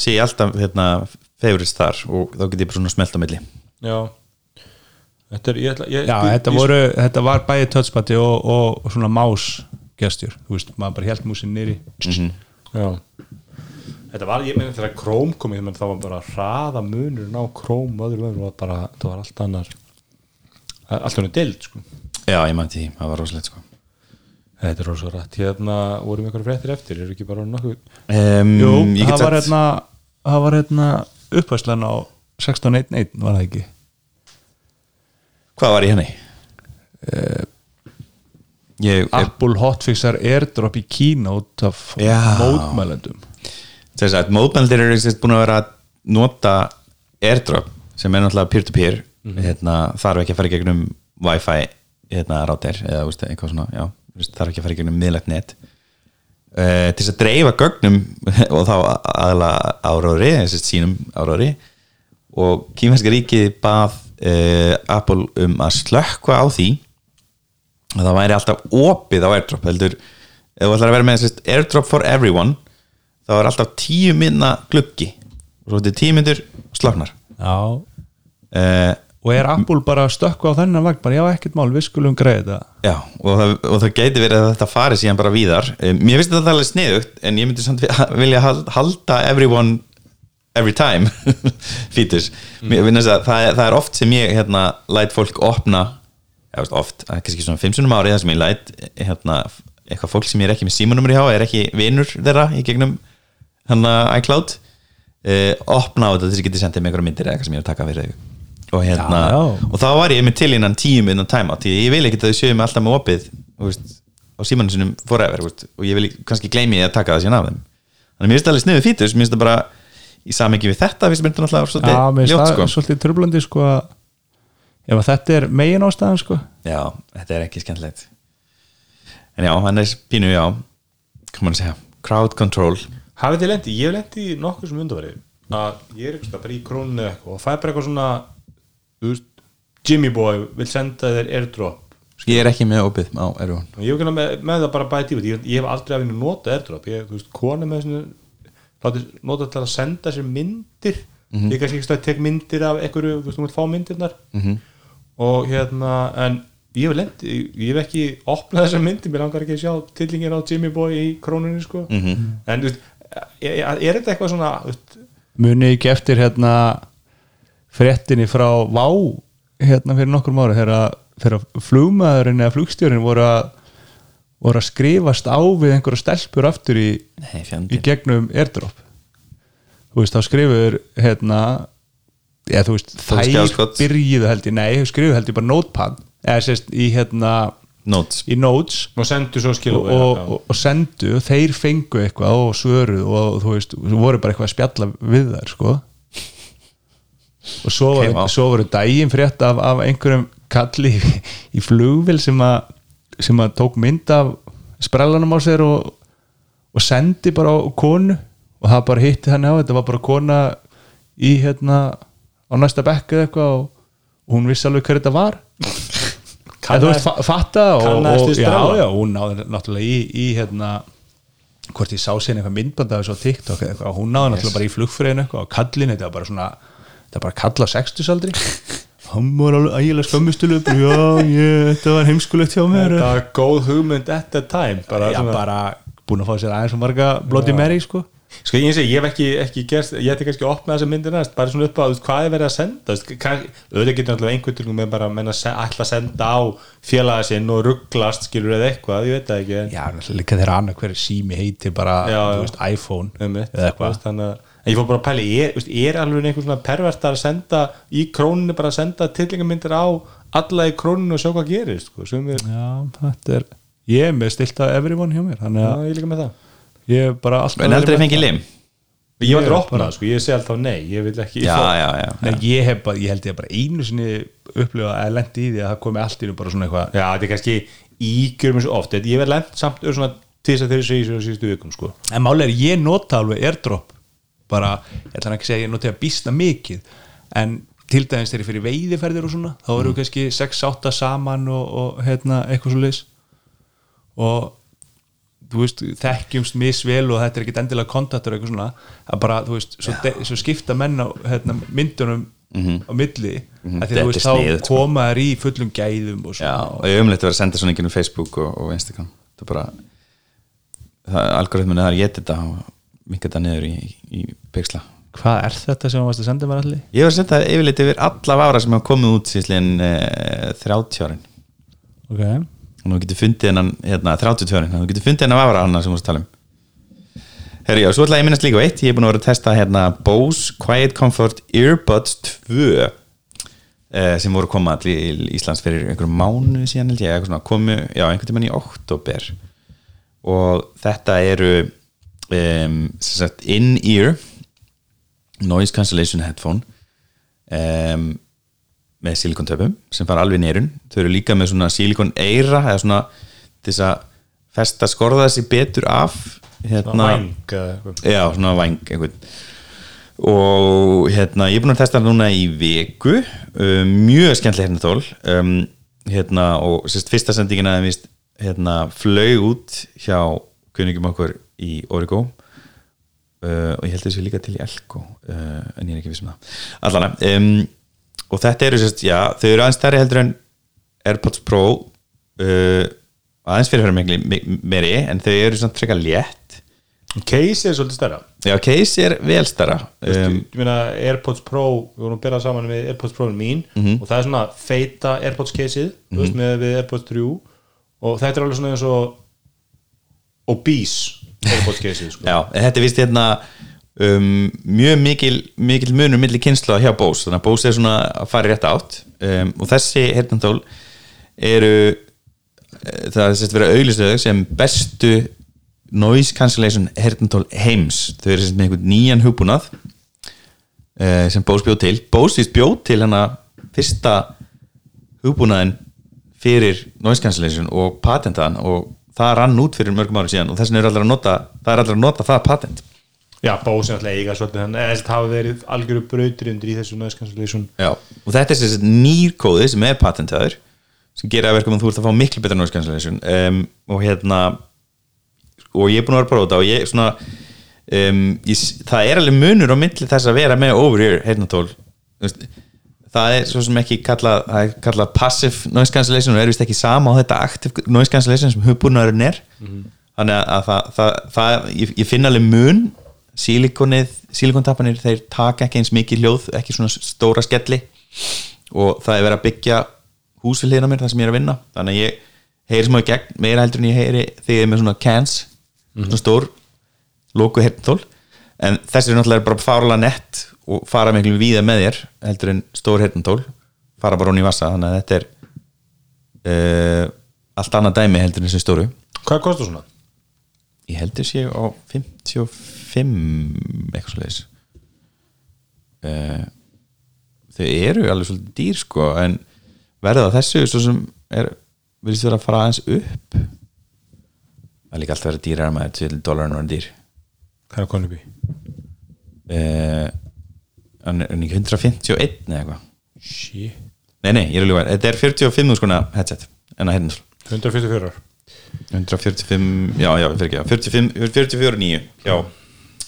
sé ég alltaf hérna favorites þar og þá get ég bara svona smelt á milli. Já. Þetta er, ég ætla ég, Já, þetta, ég, voru, þetta var bæði dödsbandi og, og, og svona más gestur, þú veist, maður bara held músin nýri já þetta var, ég meina þegar Chrome kom ég meina það var bara hraða munurinn á Chrome og öðru öðru var bara, það var allt annar allt annar dild sko. Já, ég mætti því, það var rosalegt sko. Þetta er rosa rætt, hérna vorum ykkur fréttir eftir, eru ekki bara nokkuð um, Jú, það var hérna það var hérna uppvæslan á 16.1.1 var það ekki? Hvað var í henni? ég, ég Apple hotfixar airdrop í Kína út af mótmælendum þess að mótmældir eru sérst búin að vera að nota airdrop sem er náttúrulega peer-to-peer. Hérna, þarf ekki að fara í gegnum wifi hérna, router eða veist, eitthvað svona, já, þarf ekki að fara í gegnum miðlægt net. Uh, til þess að dreifa gögnum og þá aðalega árári þess að sínum árári og kýmverska ríkið bað uh, Apple um að slökkva á því að það væri alltaf opið á airdrop heldur, ef þú ætlar að vera með sérst, airdrop for everyone þá er alltaf tíu minna gluggi. Og svo þetta er tíu myndur slagnar. Já, uh, og er Apple bara að stökkva á þennan vagn? Bara já ekkert mál, við skulum greið þetta. Já, og það, og það gæti verið að þetta fari síðan bara víðar. Um, mér finnst þetta alveg sniðugt en ég myndi samt vi- vilja hal- halda everyone every time fítus, að það, það er oft sem ég hérna læt fólk opna eða veist, oft, það kannski svona fimm sunnum árið sem ég læt hérna, eitthvað fólk sem ég er ekki með símanumur í há er ekki vinur þeirra í gegnum hérna iCloud uh, opna á þetta til þess að geti sendið með einhverja myndir eða eitthvað sem ég er að taka fyrir þau og hérna, Já, já. og þá var ég með til innan tíu minna time því ég vil ekki að þau séu mig alltaf með opið þú veist, á símanum sinum forever þú veist, og ég vil kannski gleymi að taka það síðan af þeim. Þannig að mér finnst það alveg sniðu fítus mér finnst það bara í samengi við þetta finnst mér þetta náttúrulega Já, mér svolítið finnst ljótt það sko. svolítið tröflandi sko að ef að þetta er megin ástæðan sko. Já, þetta er ekki skemmtilegt. En já, hann er pínu, já hvað maður að segja, crowd control Hafið þið lendi, ég hef lendi í nokkuð sem undarverið að ég er eitthvað bara í eitthvað og fæ bara eitthvað svona veist, Jimmy Boy vil senda þér airdrop. Ég er ekki með opið á erfun og ég hef ekki með, með það bara bæti ég, ég hef aldrei að vinna nota airdrop. Ég, þú veist, kona með svona láti nota til að senda sér myndir. Ég kannski ekki stað að tek myndir af einhverju, þú veist, þú vilt fá myndirnar. -hmm. og hérna, en ég hef lendi, ég hef ekki opnað þessar myndir, mér langar ekki að sjá tillingin á Jimmy Boy í krónunni sko. En þú veist, er, er þetta eitthvað svona þú veist, muni ekki eftir hérna fréttinni frá Vá hérna fyrir nokkur ári þegar flugmaðurinn eða flugstjórin voru að voru að skrifast á við einhverja stelpur aftur í, Nei, í gegnum airdrop. Þú veist, þá skrifur hérna eða þú veist, þær byrjuðu held ég, nei, þau skrifuðu held ég bara notepad. Eða sérst í hérna notes. Í notes. Og sendu svo og, skilu og, og, og sendu þeir fengu eitthvað og svöruð og þú veist, þú voru bara eitthvað að spjalla við þær sko. Og svo, Ok, okay, vá. svo voru daginn frétt af, af einhverjum kalli í, í flugvél sem að sem að tók mynd af sprellanum á sér og, og sendi bara á konu. Og það bara hitti hann á, þetta var bara kona í hérna á næsta bekk eða eitthvað og, og hún vissi alveg hver þetta var Kannaðist og við já, hún náði náttúrulega í, í hérna hvort ég sá sér eitthvað myndband af þessu á TikTok eða eitthvað, hún náði náttúrulega bara í flugfræðinu og kallin, þetta var bara svona þetta var bara kall á sextusaldri. Og hann var alveg ægilega skömmustuleg já, ég, þetta var heimskulegt hjá mér. Þetta var góð hugmynd at the time bara, já, svona- bara búin að fá sér aðeins og marga Bloody Mary sko Sko ég, segi, ég hef ekki, ekki gerst, ég ætti kannski að opna þessa myndir næst, bara svona upp á hvað er verið að senda auðvitað getur náttúrulega einhvern tilgum með bara að menna að senda á félaga sinn og rugglast skilur eða eitthvað, ég veit það ekki en, já, náttúrulega líka þegar annað hver sími heitir bara, Já, já. þú veist, iPhone einmitt, eða þú eitthvað þannig að en ég fór bara að pæli, er, veist, er alveg einhvern svona pervert að senda í króninu bara að senda tillingamyndir á alla í króninu og sjá hvað gerist sko, sem er, já, þetta er ég er með stilt að everyone hjá mér þannig já, að ég er líka með það ég bara alltaf en aldrei fengið lim? Ég var aldrei Ég að opna það, sko, ég segi alltaf nei ég vil ekki, já, já, já, Nei, ég, hef bara, ég held ég bara einu sinni upplifa að lendi í því að það komi allt í nú bara svona eitthvað já, þetta er kannski ígjör mér svo oft, ég verð lent samt til þess að þeirri segi sér síðustu vikum sko. en máli er ég nota alveg airdrop. Bara, ég ætla ekki að segja ég nota að býsta mikið en til dæmis þegar ég fyrir veiðiferðir og svona þá eru kannski 6-8 saman og, og hérna, eitthvað svo leis og veist, þekkjumst misvel og þetta er ekkit endilega kontaktur eitthvað svona að bara, þú veist, svo, de, svo skipta menn á hérna, myndunum á milli, mm að því Þetta þú veist, þá sniðugt, sko. koma þær í fullum gæðum og já, svona og ég umleitt að vera að senda svona einhvern Facebook og, og Instagram. Það er bara það, algoritminu það er ég þetta og mikið þetta niður í, í pixla. Hvað er þetta sem þú varst að senda mér allir? ég var að senda yfirleitt yfir alla vafra sem hafa komið út síðan eh, 30 árin. Ok, og nú getur fundið hennan hérna, 32 árin, þú getur fundið hennan vafra hann sem við varst að tala um. Herri, já, svo ætla ég að minnast líka á eitt. Ég er búin að vera að testa hérna Bose Quiet Comfort Earbuds 2 eh, sem voru að koma til Íslands fyrir einhverjum mánu síðan held ég, svona, komu, já, einhvern tímann í oktober og þetta eru um, in-ear noise cancellation headphone. Um, með silikontöpum sem fara alveg nýrun þau eru líka með svona silikon eira eða svona þess að festa skorða þessi betur af hérna, já, svona einhvern. Og hérna, ég er búin að testa það núna í viku. Um, mjög skemmtileg hérna þól um, hérna, og sérst fyrsta sendingin aðeins hérna, flög út hjá kunningum okkur í Origo. Uh, og ég held þessu líka til í Elko uh, en ég er ekki viss um það. Allana um, og þetta eru sérst, já, þau eru aðeins stærri heldur en AirPods Pro uh, aðeins fyrirfæra meiri en þau eru svona frekar létt case er svolítið stærra já, case er vel stærra um, ég meina AirPods Pro við vorum að byrja saman með AirPods Pro mín Mhm. og það er svona feita AirPods caseið mm veist, með við AirPods 3 og þetta er alveg svona eins og obese AirPods caseið sko. já, en þetta er vist hérna um, mjög mikil, mikil munur milli kynsla hjá Bose, þannig að Bose er svona að fara rétt átt. Um, og þessi hertantól eru eh, það er sérst verið auðlistöðu sem bestu noise cancellation hertantól heims. Þau eru sérst með einhvern nýjan hugbúnað uh, sem Bose bjóð til. Bose vist bjóð til hana fyrsta hugbúnaðin fyrir noise cancellation og patentaðan og það rann út fyrir mörgum árum síðan og þess vegna er allir að nota það er allir að nota það patent já, er alltaf eiga svolítið þannig. Að þetta hafa verið algjöru brautriundir í þessu noise cancellation Já. og þetta er þessi nýrkóði sem er patentaður sem gera að verkum að þú ert að fá miklu betra noise cancellation um, og hérna og ég er búin að vera að þetta og ég svona um, ég, það er alveg munur á milli þess að vera með over-ear heyrnatól það er svo sem ekki kallað, kallað passive noise cancellation og er vist ekki sama á þetta active noise cancellation sem hugbúnaðurinn er. Þannig að, að það, það, það ég, ég sílikontappanir þeir taka ekki eins mikið hljóð ekki svona stóra skelli. Og það er verið að byggja hús við hliðina mér þar sem ég er að vinna. Þannig að ég heyri smá í gegn meira heldur en ég heyri þegar ég er með svona cans svona stór lóku herntól en þessi er náttúrulega bara fárlega nett og fara miklu víða með þér heldur en stór herntól fara bara hún í vassa þannig að þetta er uh, allt annað dæmi heldur en þessi stóru. Hvað kostar svona? Ég heldur sé á 55 eitthvað svo leiðis uh, þau eru alveg svolítið dýr sko en verða þessu svo sem er virðist vera að fara aðeins upp? Það er líka alltaf að vera dýrar með 2 dólar en dýr. Hvað er konið bí? uh, en er ekki 151 eða eitthvað? Shit. Nei nei, ég er alveg þetta er 45 skona headset en að hérna 144 145, já, já, fyrir ekki 45, 44 9 hjá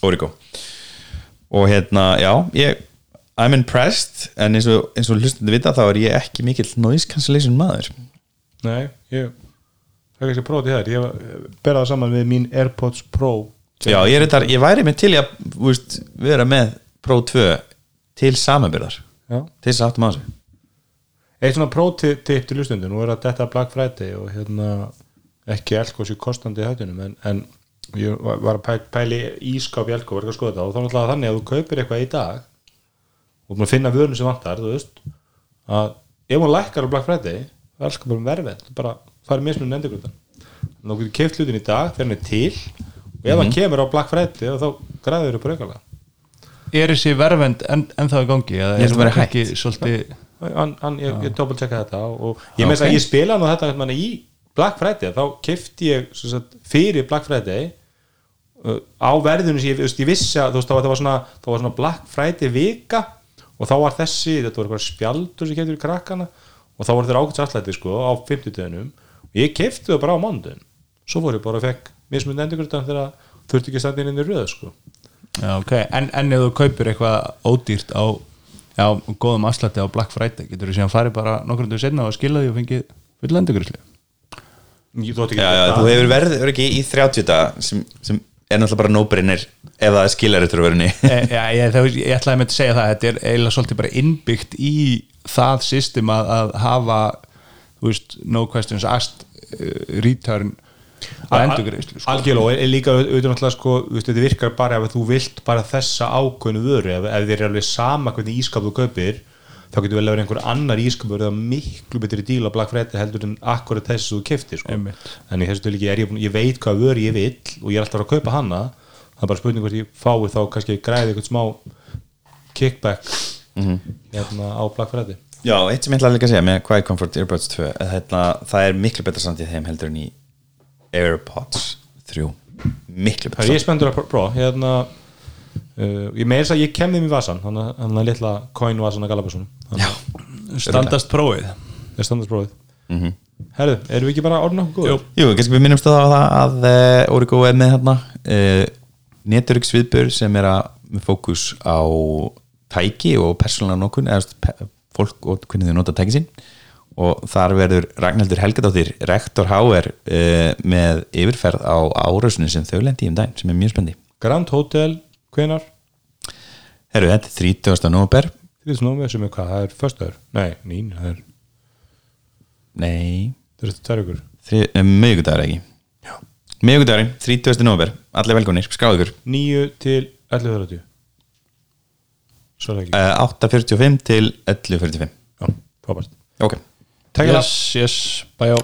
Origo. Og hérna, já, ég I'm impressed en eins og, eins og hlustandi vita þá er ég ekki mikill noise cancellation maður. Nei, ég það er kannski til þær. Ég berða það saman við mín Airpods Pro Já, ég, þetta, ég væri með til að veist, vera með Pro 2 til samanbyrðar til þess á þessu. Eitt svona prótipp til lustundu, nú er þetta Black Friday og hérna ekki elkosi kostandi í hættunum en, en ég var að pæ- pæli ískáp í elko, var ekki að skoða þetta og þá er náttúrulega þannig að þú kaupir eitthvað í dag og þú finna vörnu sem vantar, þú veist að ef hún lækkar á Black Friday það er alltaf bara verfið, þú bara farið mismunum endurgrundan þú getur keift hlutin í dag þegar hann er til og ef hann kemur á Black Friday þá græður þau bara aukalega er þessi verfend en, ennþá í gangi Ég held að er það hætt. ekki svolítið hann, hann, ég, ég double checka þetta og ég Já, með þess ok. að ég spila nú þetta í Black Friday, þá kefti ég sagt, fyrir Black Friday uh, á verðinu sem ég, veist, ég vissi að veist, það var, svona, það var svona Black Friday vika og þá var þessi, þetta var eitthvað spjaldur sem keftur í krakkana og þá voru þeir ákvæmst allæti sko á 50 dögunum og ég kefti það bara á mándun svo fór ég bara og fekk mismunni endurgrundan þegar þurfti ekki að standa inn í röð sko. Já, okay. en, en ef þú kaupir eitthvað ódýrt á já, góðum afslætti á Black Friday getur þú síðan farið bara nokkur undir setna og skila því og fengið full endurgrisli Ég- þú átt ekki Já, já, þú hefur verið ekki í 30 dag sem, sem er náttúrulega bara no-brainer ef það er skilar eftir verðinni e, já, ég, ætlaði með að segja það þetta er eiginlega svolítið bara innbyggt í það system að, að hafa þú veist, no questions asked uh, return á endurgrisli sko. Algjörlega, og líka auðvitað náttúrulega sko, þú veist, þetta virkar bara ef þú vilt bara þessa ákveðnu vöru ef, ef þér er alveg sama hvernig ískap þú kaupir þá getur vel að vera einhver annar ískapur eða miklu betri díl á Black Friday heldur en akkurat þessu þú keftir sko. En í þessu tilíki er ég, ég veit hvað vöru ég vill og ég er alltaf að kaupa hana. Það er bara spurning hvort ég fái þá kannski græði eitthvað smá kickback hérna á Black Friday. Já, eitt sem ég ætla að líka að segja með Quiet Comfort Earbuds 2 er þetta, það er miklu betra samt í þeim heldur en í AirPods 3 miklu Það betra er ég samt spenntur að pró- prófa hérna, uh, ég meira þess að ég kem þeim í vasan þannig að- þannig að litla coin vasan að Galabassunum Já, standast prófið. Það er standarsprófið mm -hmm. Herðu, erum við ekki bara orðin okkur góður? Jú, kannski við minnumst það á það að uh, Origo er með hérna uh, neturöksviðbur sem er að með fókus á tæki og persónulega nokkun eða fólk og hvernig þau nota tæki sín. Og þar verður Ragnhildur Helgadóttir rektor HR uh, með yfirferð á árásinu sem þau lendi í um daginn sem er mjög spendi Grand Hotel, hvenar? Herru, þetta er 30. november 30. nómið sem er hvað, það er föstudagur? Nei, nín, það er Nei, það er tvær ykkur mögudagur ekki? Mögudagurinn, 30. november Allir velkonir, skráðu ykkur 9 til 11.30 Svo er það ekki. Uh, 8.45 til 11.45 Já, frábært. Ok. Takk fyrir yes, yes, bye